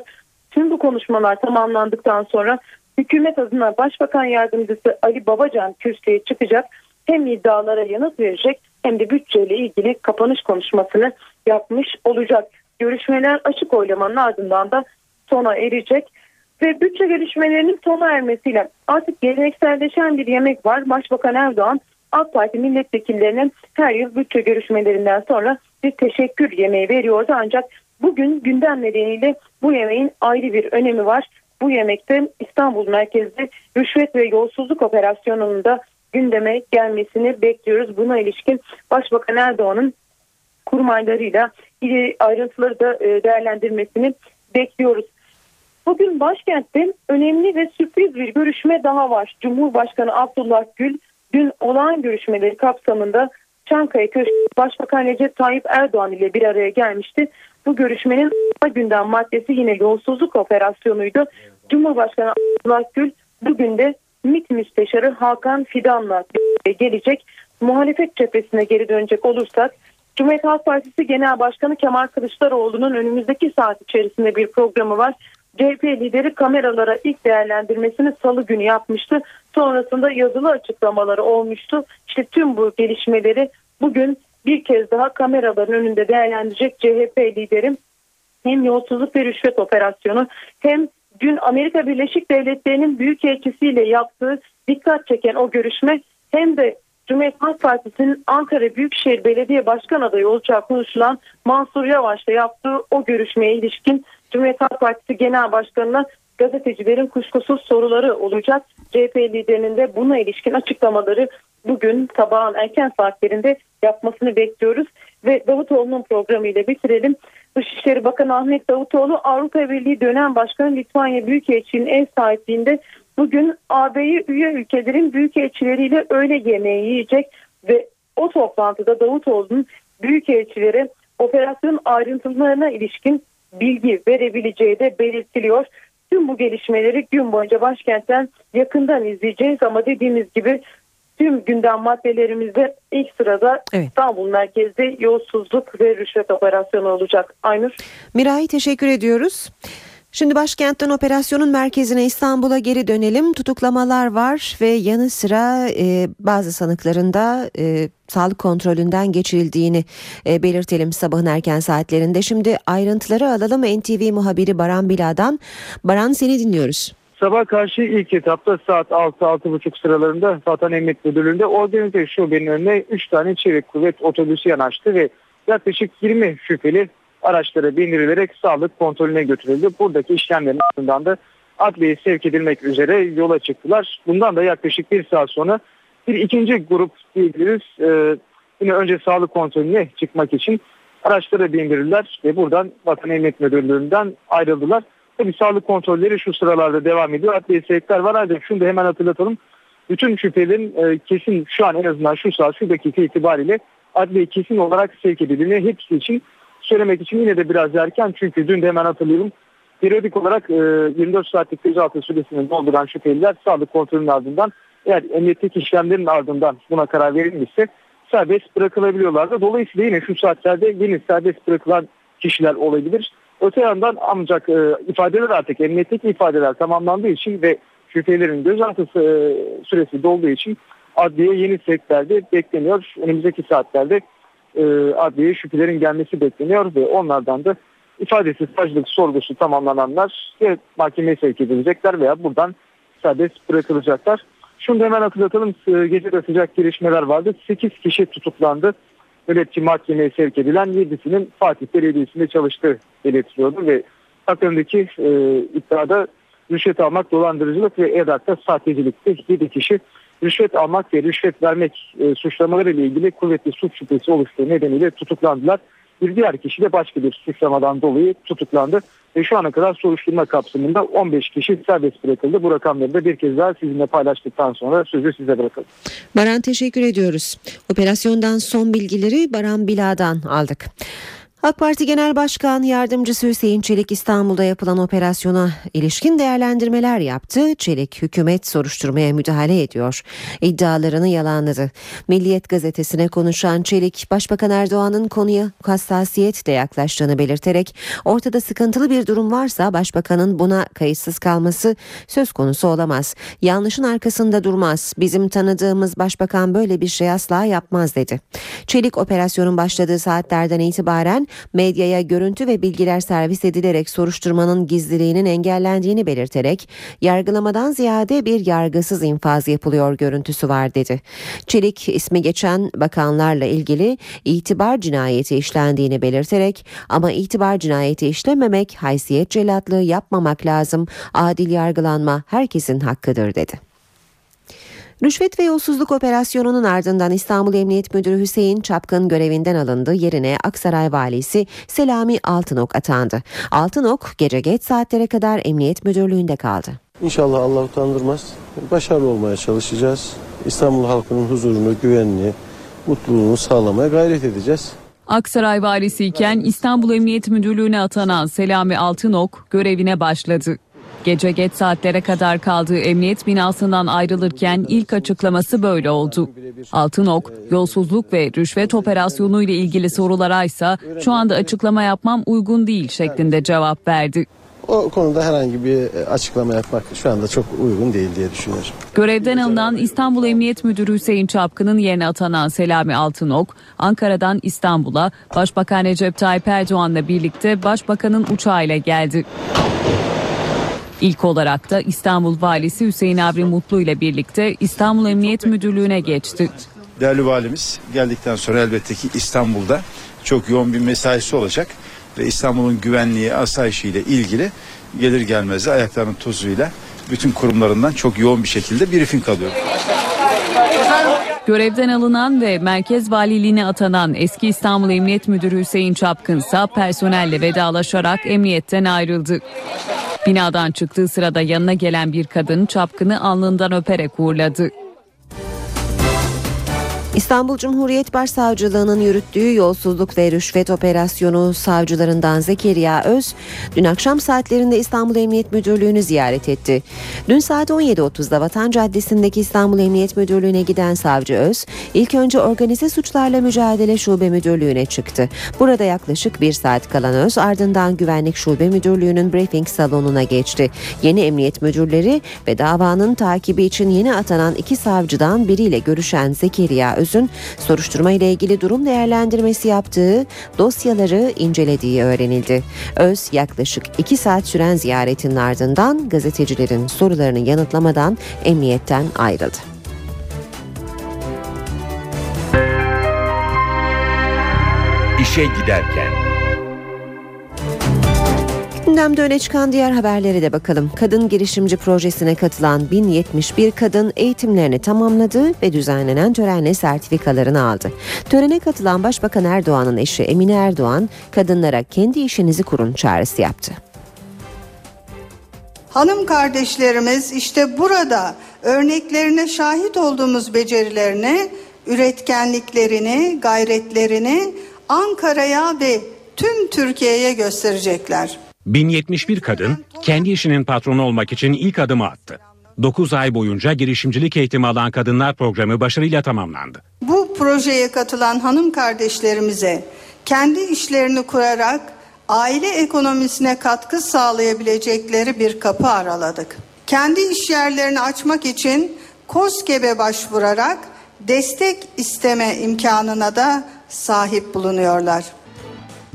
Tüm bu konuşmalar tamamlandıktan sonra hükümet adına Başbakan Yardımcısı Ali Babacan kürsüye çıkacak. Hem iddialara yanıt verecek hem de bütçeyle ilgili kapanış konuşmasını yapmış olacak. Görüşmeler açık oylamanın ardından da sona erecek. Ve bütçe görüşmelerinin sona ermesiyle artık gelenekselleşen bir yemek var. Başbakan Erdoğan AK Parti milletvekillerine her yıl bütçe görüşmelerinden sonra bir teşekkür yemeği veriyordu. Ancak bugün gündem nedeniyle bu yemeğin ayrı bir önemi var. Bu yemekte İstanbul merkezli rüşvet ve yolsuzluk operasyonunun da gündeme gelmesini bekliyoruz. Buna ilişkin Başbakan Erdoğan'ın kurmaylarıyla ayrıntıları da e, değerlendirmesini bekliyoruz. Bugün başkentte önemli ve sürpriz bir görüşme daha var. Cumhurbaşkanı Abdullah Gül dün olağan görüşmeleri kapsamında Çankaya Köşkü Başbakan Recep Tayyip Erdoğan ile bir araya gelmişti. Bu görüşmenin gündem maddesi yine yolsuzluk operasyonuydu. Cumhurbaşkanı Abdullah Gül bugün de MİT Müsteşarı Hakan Fidan'la gelecek. Muhalefet cephesine geri dönecek olursak Cumhuriyet Halk Partisi Genel Başkanı Kemal Kılıçdaroğlu'nun önümüzdeki saat içerisinde bir programı var. CHP lideri kameralara ilk değerlendirmesini salı günü yapmıştı. Sonrasında yazılı açıklamaları olmuştu. İşte tüm bu gelişmeleri bugün bir kez daha kameraların önünde değerlendirecek CHP liderim hem yolsuzluk ve rüşvet operasyonu hem dün Amerika Birleşik Devletleri'nin büyükelçisiyle yaptığı dikkat çeken o görüşme hem de Cumhuriyet Halk Partisi'nin Ankara Büyükşehir Belediye Başkan adayı olacağı konuşulan Mansur Yavaş'la yaptığı o görüşmeye ilişkin Cumhuriyet Halk Partisi Genel Başkanı'na gazetecilerin kuşkusuz soruları olacak. CHP liderinin de buna ilişkin açıklamaları bugün sabahın erken saatlerinde yapmasını bekliyoruz. Ve Davutoğlu'nun programıyla bitirelim. Dışişleri Bakanı Ahmet Davutoğlu Avrupa Birliği dönem başkanı Litvanya Büyükelçiliğinin ev sahipliğinde bugün AB'ye üye ülkelerin büyükelçileriyle öğle yemeği yiyecek ve o toplantıda Davutoğlu'nun büyükelçilere operasyon ayrıntılarına ilişkin bilgi verebileceği de belirtiliyor. Tüm bu gelişmeleri gün boyunca başkentten yakından izleyeceğiz ama dediğimiz gibi tüm gündem maddelerimizde ilk sırada İstanbul merkezli yolsuzluk ve rüşvet operasyonu olacak. Aynur. Miray teşekkür ediyoruz. Şimdi başkentten operasyonun merkezine İstanbul'a geri dönelim. Tutuklamalar var ve yanı sıra e, bazı sanıkların da e, sağlık kontrolünden geçirildiğini e, belirtelim sabahın erken saatlerinde. Şimdi ayrıntıları alalım NTV muhabiri Baran Bila'dan. Baran seni dinliyoruz. Sabah karşı ilk etapta saat 6-6.30 sıralarında Vatan Emniyet Müdürlüğü'nde organize şubenin önüne 3 tane çevik kuvvet otobüsü yanaştı ve yaklaşık 20 şüpheli araçlara bindirilerek sağlık kontrolüne götürüldü. Buradaki işlemlerin ardından da adliyeye sevk edilmek üzere yola çıktılar. Bundan da yaklaşık bir saat sonra bir ikinci grup diyebiliriz e, yine önce sağlık kontrolüne çıkmak için araçlara bindirildiler ve buradan Vatan Emniyet Müdürlüğü'nden ayrıldılar. Tabii sağlık kontrolleri şu sıralarda devam ediyor. Adliye sevkler var ancak şunu da hemen hatırlatalım. Bütün şüphelerin e, kesin şu an en azından şu saat şu dakika itibariyle adliye kesin olarak sevk edildiğini hepsi için söylemek için yine de biraz erken. Çünkü dün de hemen hatırlıyorum. Periyodik olarak e, 24 saatlik gözaltı süresini dolduran şüpheliler sağlık kontrolünün ardından eğer emniyetteki işlemlerin ardından buna karar verilmişse serbest bırakılabiliyorlardı. Dolayısıyla yine şu saatlerde yeni serbest bırakılan kişiler olabilir. Öte yandan ancak e, ifadeler artık emniyetteki ifadeler tamamlandığı için ve şüphelerin gözaltı e, süresi dolduğu için adliye yeni sevklerde bekleniyor. Önümüzdeki saatlerde e, adliyeye şüphelerin gelmesi bekleniyor ve onlardan da ifadesi, savcılık sorgusu tamamlananlar ya mahkemeye sevk edilecekler veya buradan serbest bırakılacaklar. Şunu da hemen hatırlatalım. E, Gece de sıcak gelişmeler vardı. 8 kişi tutuklandı. Nöbetçi mahkemeye sevk edilen 7'sinin Fatih Belediyesi'nde çalıştığı belirtiliyordu ve hakkındaki e, iddiada rüşvet almak, dolandırıcılık ve EDAK'ta sahtecilikte 7 kişi rüşvet almak ve rüşvet vermek e, suçlamaları ile ilgili kuvvetli suç şüphesi oluştuğu nedeniyle tutuklandılar. Bir diğer kişi de başka bir suçlamadan dolayı tutuklandı ve şu ana kadar soruşturma kapsamında 15 kişi serbest bırakıldı. Bu rakamları da bir kez daha sizinle paylaştıktan sonra sözü size bırakalım. Baran teşekkür ediyoruz. Operasyondan son bilgileri Baran Bila'dan aldık. AK Parti Genel Başkan Yardımcısı Hüseyin Çelik İstanbul'da yapılan operasyona ilişkin değerlendirmeler yaptı. Çelik hükümet soruşturmaya müdahale ediyor. İddialarını yalanladı. Milliyet gazetesine konuşan Çelik, Başbakan Erdoğan'ın konuya hassasiyetle yaklaştığını belirterek ortada sıkıntılı bir durum varsa başbakanın buna kayıtsız kalması söz konusu olamaz. Yanlışın arkasında durmaz. Bizim tanıdığımız başbakan böyle bir şey asla yapmaz dedi. Çelik operasyonun başladığı saatlerden itibaren medyaya görüntü ve bilgiler servis edilerek soruşturmanın gizliliğinin engellendiğini belirterek yargılamadan ziyade bir yargısız infaz yapılıyor görüntüsü var dedi. Çelik ismi geçen bakanlarla ilgili itibar cinayeti işlendiğini belirterek ama itibar cinayeti işlememek, haysiyet celatlığı yapmamak lazım, adil yargılanma herkesin hakkıdır dedi. Rüşvet ve yolsuzluk operasyonunun ardından İstanbul Emniyet Müdürü Hüseyin Çapkın görevinden alındı. Yerine Aksaray Valisi Selami Altınok atandı. Altınok gece geç saatlere kadar Emniyet Müdürlüğü'nde kaldı. İnşallah Allah utandırmaz. Başarılı olmaya çalışacağız. İstanbul halkının huzurunu, güvenliği, mutluluğunu sağlamaya gayret edeceğiz. Aksaray valisiyken İstanbul Emniyet Müdürlüğü'ne atanan Selami Altınok görevine başladı. Gece geç saatlere kadar kaldığı emniyet binasından ayrılırken ilk açıklaması böyle oldu. Altınok, yolsuzluk ve rüşvet operasyonu ile ilgili sorulara ise şu anda açıklama yapmam uygun değil şeklinde cevap verdi. O konuda herhangi bir açıklama yapmak şu anda çok uygun değil diye düşünüyorum. Görevden alınan İstanbul Emniyet Müdürü Hüseyin Çapkın'ın yerine atanan Selami Altınok, Ankara'dan İstanbul'a Başbakan Recep Tayyip Erdoğan'la birlikte Başbakan'ın uçağıyla geldi. İlk olarak da İstanbul Valisi Hüseyin Avri Mutlu ile birlikte İstanbul Emniyet Müdürlüğü'ne geçti. Değerli valimiz geldikten sonra elbette ki İstanbul'da çok yoğun bir mesaisi olacak ve İstanbul'un güvenliği, asayişiyle ilgili gelir gelmez de ayaklarının tozuyla bütün kurumlarından çok yoğun bir şekilde briefing alıyor. Görevden alınan ve Merkez Valiliğine atanan eski İstanbul Emniyet Müdürü Hüseyin Çapkın ise personelle vedalaşarak emniyetten ayrıldı. Binadan çıktığı sırada yanına gelen bir kadın Çapkın'ı alnından öperek uğurladı. İstanbul Cumhuriyet Başsavcılığı'nın yürüttüğü yolsuzluk ve rüşvet operasyonu savcılarından Zekeriya Öz dün akşam saatlerinde İstanbul Emniyet Müdürlüğü'nü ziyaret etti. Dün saat 17.30'da Vatan Caddesi'ndeki İstanbul Emniyet Müdürlüğü'ne giden savcı Öz ilk önce organize suçlarla mücadele şube müdürlüğüne çıktı. Burada yaklaşık bir saat kalan Öz ardından güvenlik şube müdürlüğünün briefing salonuna geçti. Yeni emniyet müdürleri ve davanın takibi için yeni atanan iki savcıdan biriyle görüşen Zekeriya Öz Öz'ün soruşturma ile ilgili durum değerlendirmesi yaptığı dosyaları incelediği öğrenildi. Öz yaklaşık iki saat süren ziyaretin ardından gazetecilerin sorularını yanıtlamadan emniyetten ayrıldı. İşe giderken Gündemde öne çıkan diğer haberlere de bakalım. Kadın girişimci projesine katılan 1071 kadın eğitimlerini tamamladı ve düzenlenen törenle sertifikalarını aldı. Törene katılan Başbakan Erdoğan'ın eşi Emine Erdoğan, kadınlara kendi işinizi kurun çağrısı yaptı. Hanım kardeşlerimiz işte burada örneklerine şahit olduğumuz becerilerini, üretkenliklerini, gayretlerini Ankara'ya ve tüm Türkiye'ye gösterecekler. 1071 kadın kendi işinin patronu olmak için ilk adımı attı. 9 ay boyunca girişimcilik eğitimi alan kadınlar programı başarıyla tamamlandı. Bu projeye katılan hanım kardeşlerimize kendi işlerini kurarak aile ekonomisine katkı sağlayabilecekleri bir kapı araladık. Kendi iş yerlerini açmak için KOSGEB'e başvurarak destek isteme imkanına da sahip bulunuyorlar.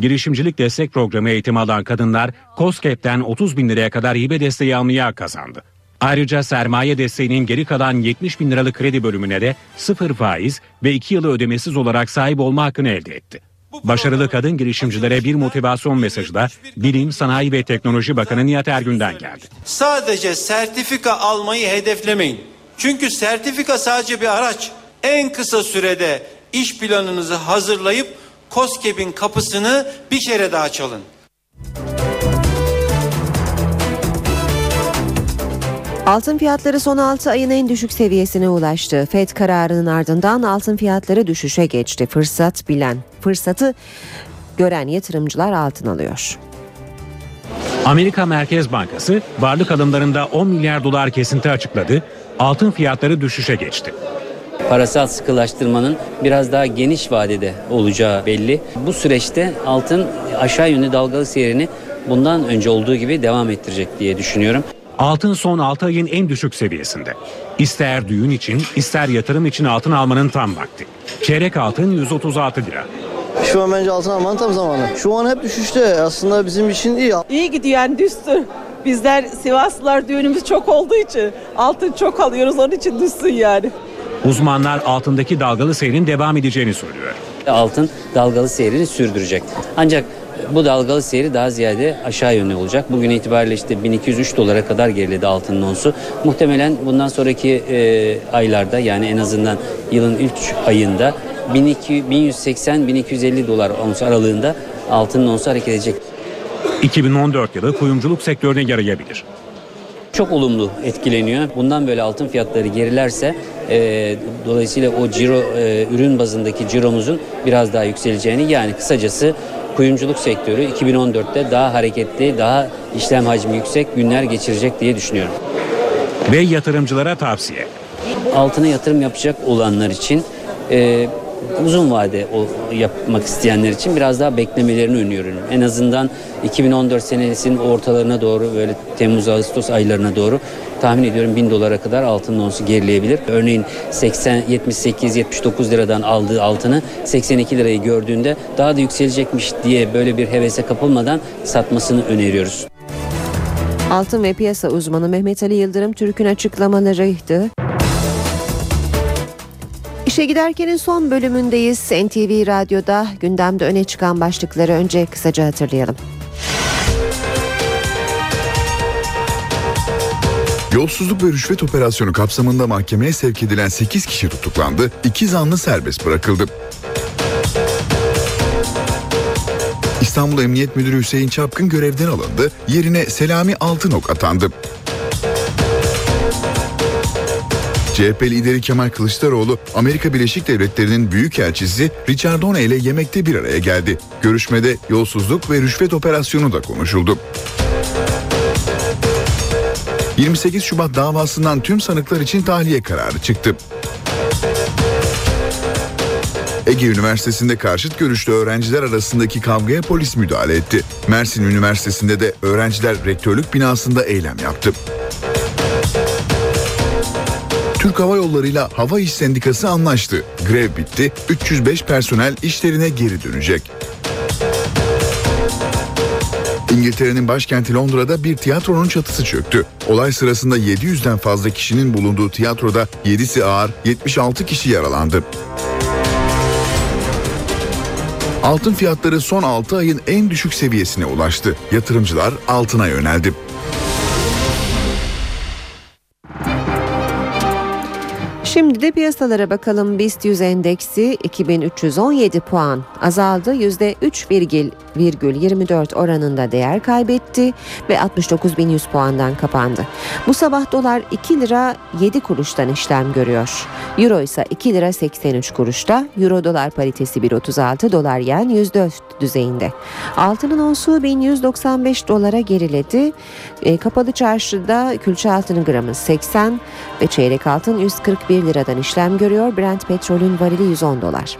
Girişimcilik destek programı eğitimi alan kadınlar COSGAP'ten 30 bin liraya kadar hibe desteği almaya kazandı. Ayrıca sermaye desteğinin geri kalan 70 bin liralık kredi bölümüne de sıfır faiz ve 2 yılı ödemesiz olarak sahip olma hakkını elde etti. Başarılı kadın girişimcilere bir motivasyon mesajı da Bilim, Sanayi ve Teknoloji Bakanı Nihat Ergün'den geldi. Sadece sertifika almayı hedeflemeyin. Çünkü sertifika sadece bir araç. En kısa sürede iş planınızı hazırlayıp COSGAP'in kapısını bir kere daha çalın. Altın fiyatları son 6 ayın en düşük seviyesine ulaştı. FED kararının ardından altın fiyatları düşüşe geçti. Fırsat bilen, fırsatı gören yatırımcılar altın alıyor. Amerika Merkez Bankası varlık alımlarında 10 milyar dolar kesinti açıkladı. Altın fiyatları düşüşe geçti parasal sıkılaştırmanın biraz daha geniş vadede olacağı belli. Bu süreçte altın aşağı yönlü dalgalı seyrini bundan önce olduğu gibi devam ettirecek diye düşünüyorum. Altın son 6 ayın en düşük seviyesinde. İster düğün için ister yatırım için altın almanın tam vakti. Çeyrek altın 136 lira. Şu an bence altın almanın tam zamanı. Şu an hep düşüşte. Aslında bizim için iyi. İyi gidiyor yani düştü. Bizler Sivaslılar düğünümüz çok olduğu için altın çok alıyoruz onun için düşsün yani. Uzmanlar altındaki dalgalı seyrin devam edeceğini söylüyor. Altın dalgalı seyrini sürdürecek. Ancak bu dalgalı seyri daha ziyade aşağı yönlü olacak. Bugün itibariyle işte 1203 dolara kadar geriledi altının onsu. Muhtemelen bundan sonraki e, aylarda yani en azından yılın 3 ayında 1180-1250 dolar ons aralığında altının onsu hareket edecek. 2014 yılı kuyumculuk sektörüne yarayabilir çok olumlu etkileniyor. Bundan böyle altın fiyatları gerilerse e, dolayısıyla o ciro e, ürün bazındaki ciromuzun biraz daha yükseleceğini yani kısacası kuyumculuk sektörü 2014'te daha hareketli, daha işlem hacmi yüksek günler geçirecek diye düşünüyorum. Ve yatırımcılara tavsiye. Altına yatırım yapacak olanlar için e, uzun vade o yapmak isteyenler için biraz daha beklemelerini öneriyorum. En azından 2014 senesinin ortalarına doğru böyle Temmuz Ağustos aylarına doğru tahmin ediyorum 1000 dolara kadar altın onsu gerileyebilir. Örneğin 80 78 79 liradan aldığı altını 82 lirayı gördüğünde daha da yükselecekmiş diye böyle bir hevese kapılmadan satmasını öneriyoruz. Altın ve piyasa uzmanı Mehmet Ali Yıldırım Türk'ün açıklamalarıydı. İşe giderkenin son bölümündeyiz. NTV Radyo'da gündemde öne çıkan başlıkları önce kısaca hatırlayalım. Yolsuzluk ve rüşvet operasyonu kapsamında mahkemeye sevk edilen 8 kişi tutuklandı, 2 zanlı serbest bırakıldı. İstanbul Emniyet Müdürü Hüseyin Çapkın görevden alındı, yerine Selami Altınok atandı. CHP lideri Kemal Kılıçdaroğlu, Amerika Birleşik Devletleri'nin büyükelçisi Richard Done ile yemekte bir araya geldi. Görüşmede yolsuzluk ve rüşvet operasyonu da konuşuldu. 28 Şubat davasından tüm sanıklar için tahliye kararı çıktı. Ege Üniversitesi'nde karşıt görüşlü öğrenciler arasındaki kavgaya polis müdahale etti. Mersin Üniversitesi'nde de öğrenciler rektörlük binasında eylem yaptı. Türk Hava Yolları ile Hava İş Sendikası anlaştı. Grev bitti, 305 personel işlerine geri dönecek. İngiltere'nin başkenti Londra'da bir tiyatronun çatısı çöktü. Olay sırasında 700'den fazla kişinin bulunduğu tiyatroda 7'si ağır, 76 kişi yaralandı. Altın fiyatları son 6 ayın en düşük seviyesine ulaştı. Yatırımcılar altına yöneldi. Şimdi de piyasalara bakalım. BIST 100 endeksi 2317 puan azaldı. %3,24 oranında değer kaybetti ve 69.100 puandan kapandı. Bu sabah dolar 2 lira 7 kuruştan işlem görüyor. Euro ise 2 lira 83 kuruşta. Euro dolar paritesi 1.36 dolar yen 104 düzeyinde. Altının onsu 1195 dolara geriledi. E, kapalı çarşıda külçe altının gramı 80 ve çeyrek altın 141 liradan işlem görüyor. Brent petrolün varili 110 dolar.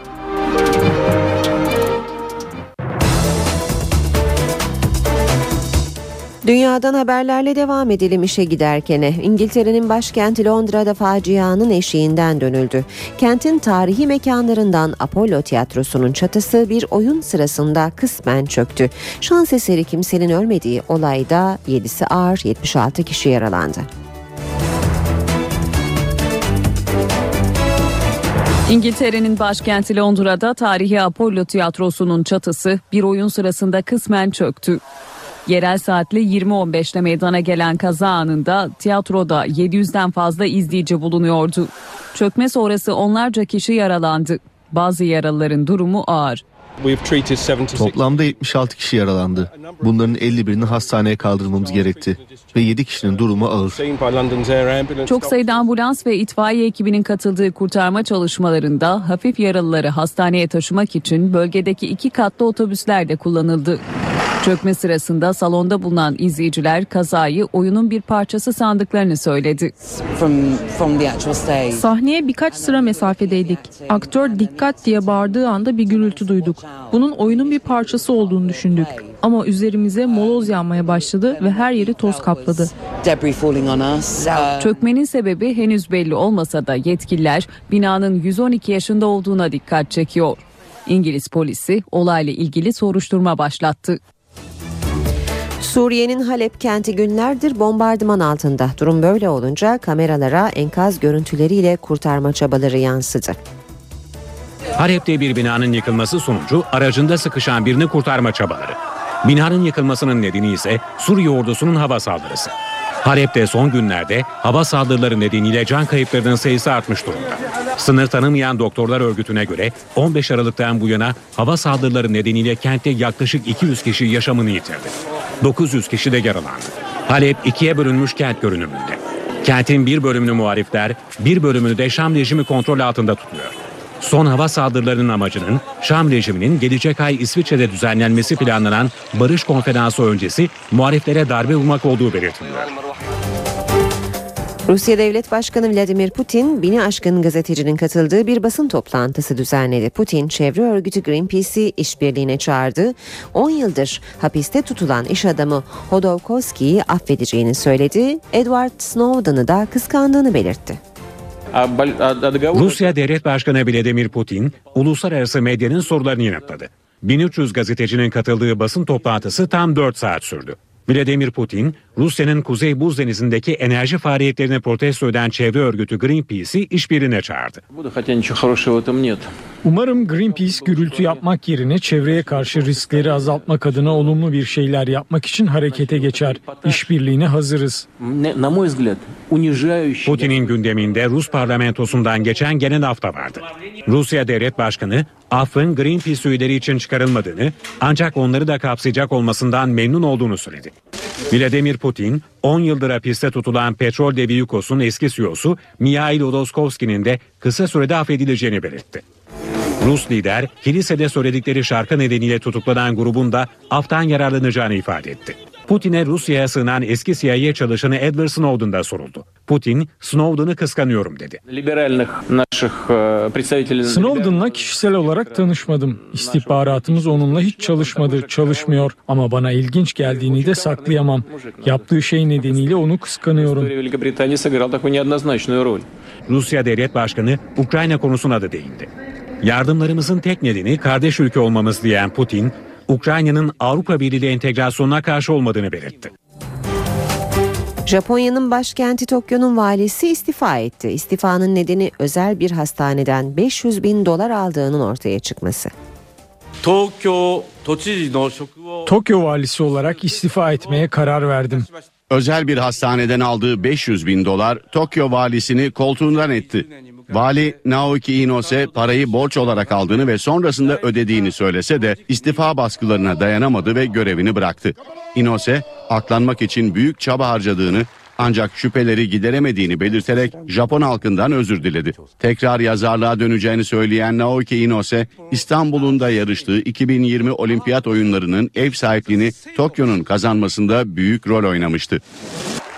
Dünyadan haberlerle devam edelim işe giderkene. İngiltere'nin başkenti Londra'da facianın eşiğinden dönüldü. Kentin tarihi mekanlarından Apollo Tiyatrosu'nun çatısı bir oyun sırasında kısmen çöktü. Şans eseri kimsenin ölmediği olayda 7'si ağır 76 kişi yaralandı. İngiltere'nin başkenti Londra'da tarihi Apollo Tiyatrosu'nun çatısı bir oyun sırasında kısmen çöktü. Yerel saatle 20.15'te meydana gelen kaza anında tiyatroda 700'den fazla izleyici bulunuyordu. Çökme sonrası onlarca kişi yaralandı. Bazı yaralıların durumu ağır. Toplamda 76 kişi yaralandı. Bunların 51'ini hastaneye kaldırmamız gerekti ve 7 kişinin durumu ağır. Çok sayıda ambulans ve itfaiye ekibinin katıldığı kurtarma çalışmalarında hafif yaralıları hastaneye taşımak için bölgedeki iki katlı otobüsler de kullanıldı. Çökme sırasında salonda bulunan izleyiciler kazayı oyunun bir parçası sandıklarını söyledi. Sahneye birkaç sıra mesafedeydik. Aktör dikkat diye bağırdığı anda bir gürültü duyduk. Bunun oyunun bir parçası olduğunu düşündük. Ama üzerimize moloz yağmaya başladı ve her yeri toz kapladı. Çökmenin sebebi henüz belli olmasa da yetkililer binanın 112 yaşında olduğuna dikkat çekiyor. İngiliz polisi olayla ilgili soruşturma başlattı. Suriye'nin Halep kenti günlerdir bombardıman altında. Durum böyle olunca kameralara enkaz görüntüleriyle kurtarma çabaları yansıdı. Halep'te bir binanın yıkılması sonucu aracında sıkışan birini kurtarma çabaları. Binanın yıkılmasının nedeni ise Suriye ordusunun hava saldırısı. Halep'te son günlerde hava saldırıları nedeniyle can kayıplarının sayısı artmış durumda. Sınır tanımayan doktorlar örgütüne göre 15 Aralık'tan bu yana hava saldırıları nedeniyle kentte yaklaşık 200 kişi yaşamını yitirdi. 900 kişi de yaralandı. Halep ikiye bölünmüş kent görünümünde. Kentin bir bölümünü muhalifler, bir bölümünü de Şam rejimi kontrol altında tutuyor. Son hava saldırılarının amacının Şam rejiminin gelecek ay İsviçre'de düzenlenmesi planlanan barış konferansı öncesi muhaliflere darbe vurmak olduğu belirtiliyor. Rusya Devlet Başkanı Vladimir Putin, bini aşkın gazetecinin katıldığı bir basın toplantısı düzenledi. Putin, çevre örgütü Greenpeace'i işbirliğine çağırdı. 10 yıldır hapiste tutulan iş adamı Hodorkovski'yi affedeceğini söyledi. Edward Snowden'ı da kıskandığını belirtti. Rusya Devlet Başkanı Vladimir Putin, uluslararası medyanın sorularını yanıtladı. 1300 gazetecinin katıldığı basın toplantısı tam 4 saat sürdü. Vladimir Putin, Rusya'nın Kuzey Buz Denizi'ndeki enerji faaliyetlerini protesto eden çevre örgütü Greenpeace'i işbirliğine çağırdı. Umarım Greenpeace gürültü yapmak yerine çevreye karşı riskleri azaltmak adına olumlu bir şeyler yapmak için harekete geçer. İşbirliğine hazırız. Putin'in gündeminde Rus parlamentosundan geçen genel hafta vardı. Rusya Devlet Başkanı affın Greenpeace üyeleri için çıkarılmadığını ancak onları da kapsayacak olmasından memnun olduğunu söyledi. Vladimir Putin 10 yıldır hapiste tutulan petrol devi Yukos'un eski CEO'su Mihail Hodorkovski'nin de kısa sürede affedileceğini belirtti. Rus lider kilisede söyledikleri şarkı nedeniyle tutuklanan grubun da aftan yararlanacağını ifade etti. Putin'e Rusya'ya sığınan eski CIA çalışanı Edward Snowden da soruldu. Putin, Snowden'ı kıskanıyorum dedi. Snowden'la kişisel olarak tanışmadım. İstihbaratımız onunla hiç çalışmadı, çalışmıyor. Ama bana ilginç geldiğini de saklayamam. Yaptığı şey nedeniyle onu kıskanıyorum. Rusya Devlet Başkanı Ukrayna konusuna da değindi. Yardımlarımızın tek nedeni kardeş ülke olmamız diyen Putin, Ukrayna'nın Avrupa Birliği entegrasyonuna karşı olmadığını belirtti. Japonya'nın başkenti Tokyo'nun valisi istifa etti. İstifanın nedeni özel bir hastaneden 500 bin dolar aldığının ortaya çıkması. Tokyo valisi olarak istifa etmeye karar verdim. Özel bir hastaneden aldığı 500 bin dolar Tokyo valisini koltuğundan etti. Vali Naoki Inose parayı borç olarak aldığını ve sonrasında ödediğini söylese de istifa baskılarına dayanamadı ve görevini bıraktı. Inose aklanmak için büyük çaba harcadığını ancak şüpheleri gideremediğini belirterek Japon halkından özür diledi. Tekrar yazarlığa döneceğini söyleyen Naoki Inose, İstanbul'un da yarıştığı 2020 Olimpiyat oyunlarının ev sahipliğini Tokyo'nun kazanmasında büyük rol oynamıştı.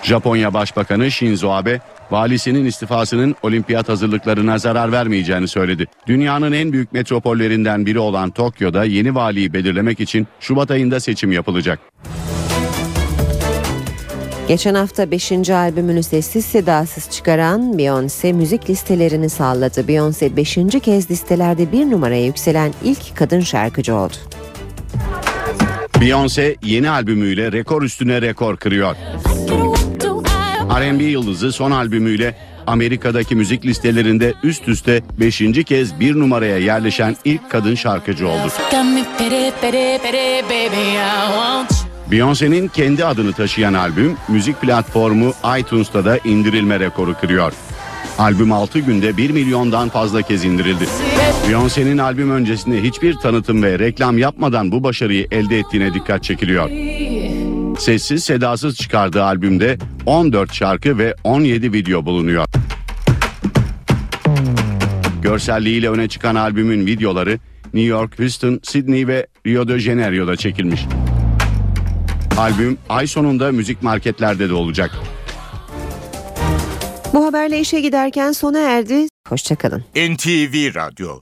Japonya Başbakanı Shinzo Abe, valisinin istifasının olimpiyat hazırlıklarına zarar vermeyeceğini söyledi. Dünyanın en büyük metropollerinden biri olan Tokyo'da yeni valiyi belirlemek için Şubat ayında seçim yapılacak. Geçen hafta 5. albümünü sessiz sedasız çıkaran Beyoncé müzik listelerini salladı. Beyoncé 5. kez listelerde bir numaraya yükselen ilk kadın şarkıcı oldu. Beyoncé yeni albümüyle rekor üstüne rekor kırıyor. R&B yıldızı son albümüyle Amerika'daki müzik listelerinde üst üste 5. kez bir numaraya yerleşen ilk kadın şarkıcı oldu. Beyoncé'nin kendi adını taşıyan albüm müzik platformu iTunes'ta da indirilme rekoru kırıyor. Albüm 6 günde 1 milyondan fazla kez indirildi. Beyoncé'nin albüm öncesinde hiçbir tanıtım ve reklam yapmadan bu başarıyı elde ettiğine dikkat çekiliyor. Sessiz sedasız çıkardığı albümde 14 şarkı ve 17 video bulunuyor. Görselliğiyle öne çıkan albümün videoları New York, Houston, Sydney ve Rio de Janeiro'da çekilmiş. Albüm ay sonunda müzik marketlerde de olacak. Bu haberle işe giderken sona erdi. Hoşçakalın. NTV Radyo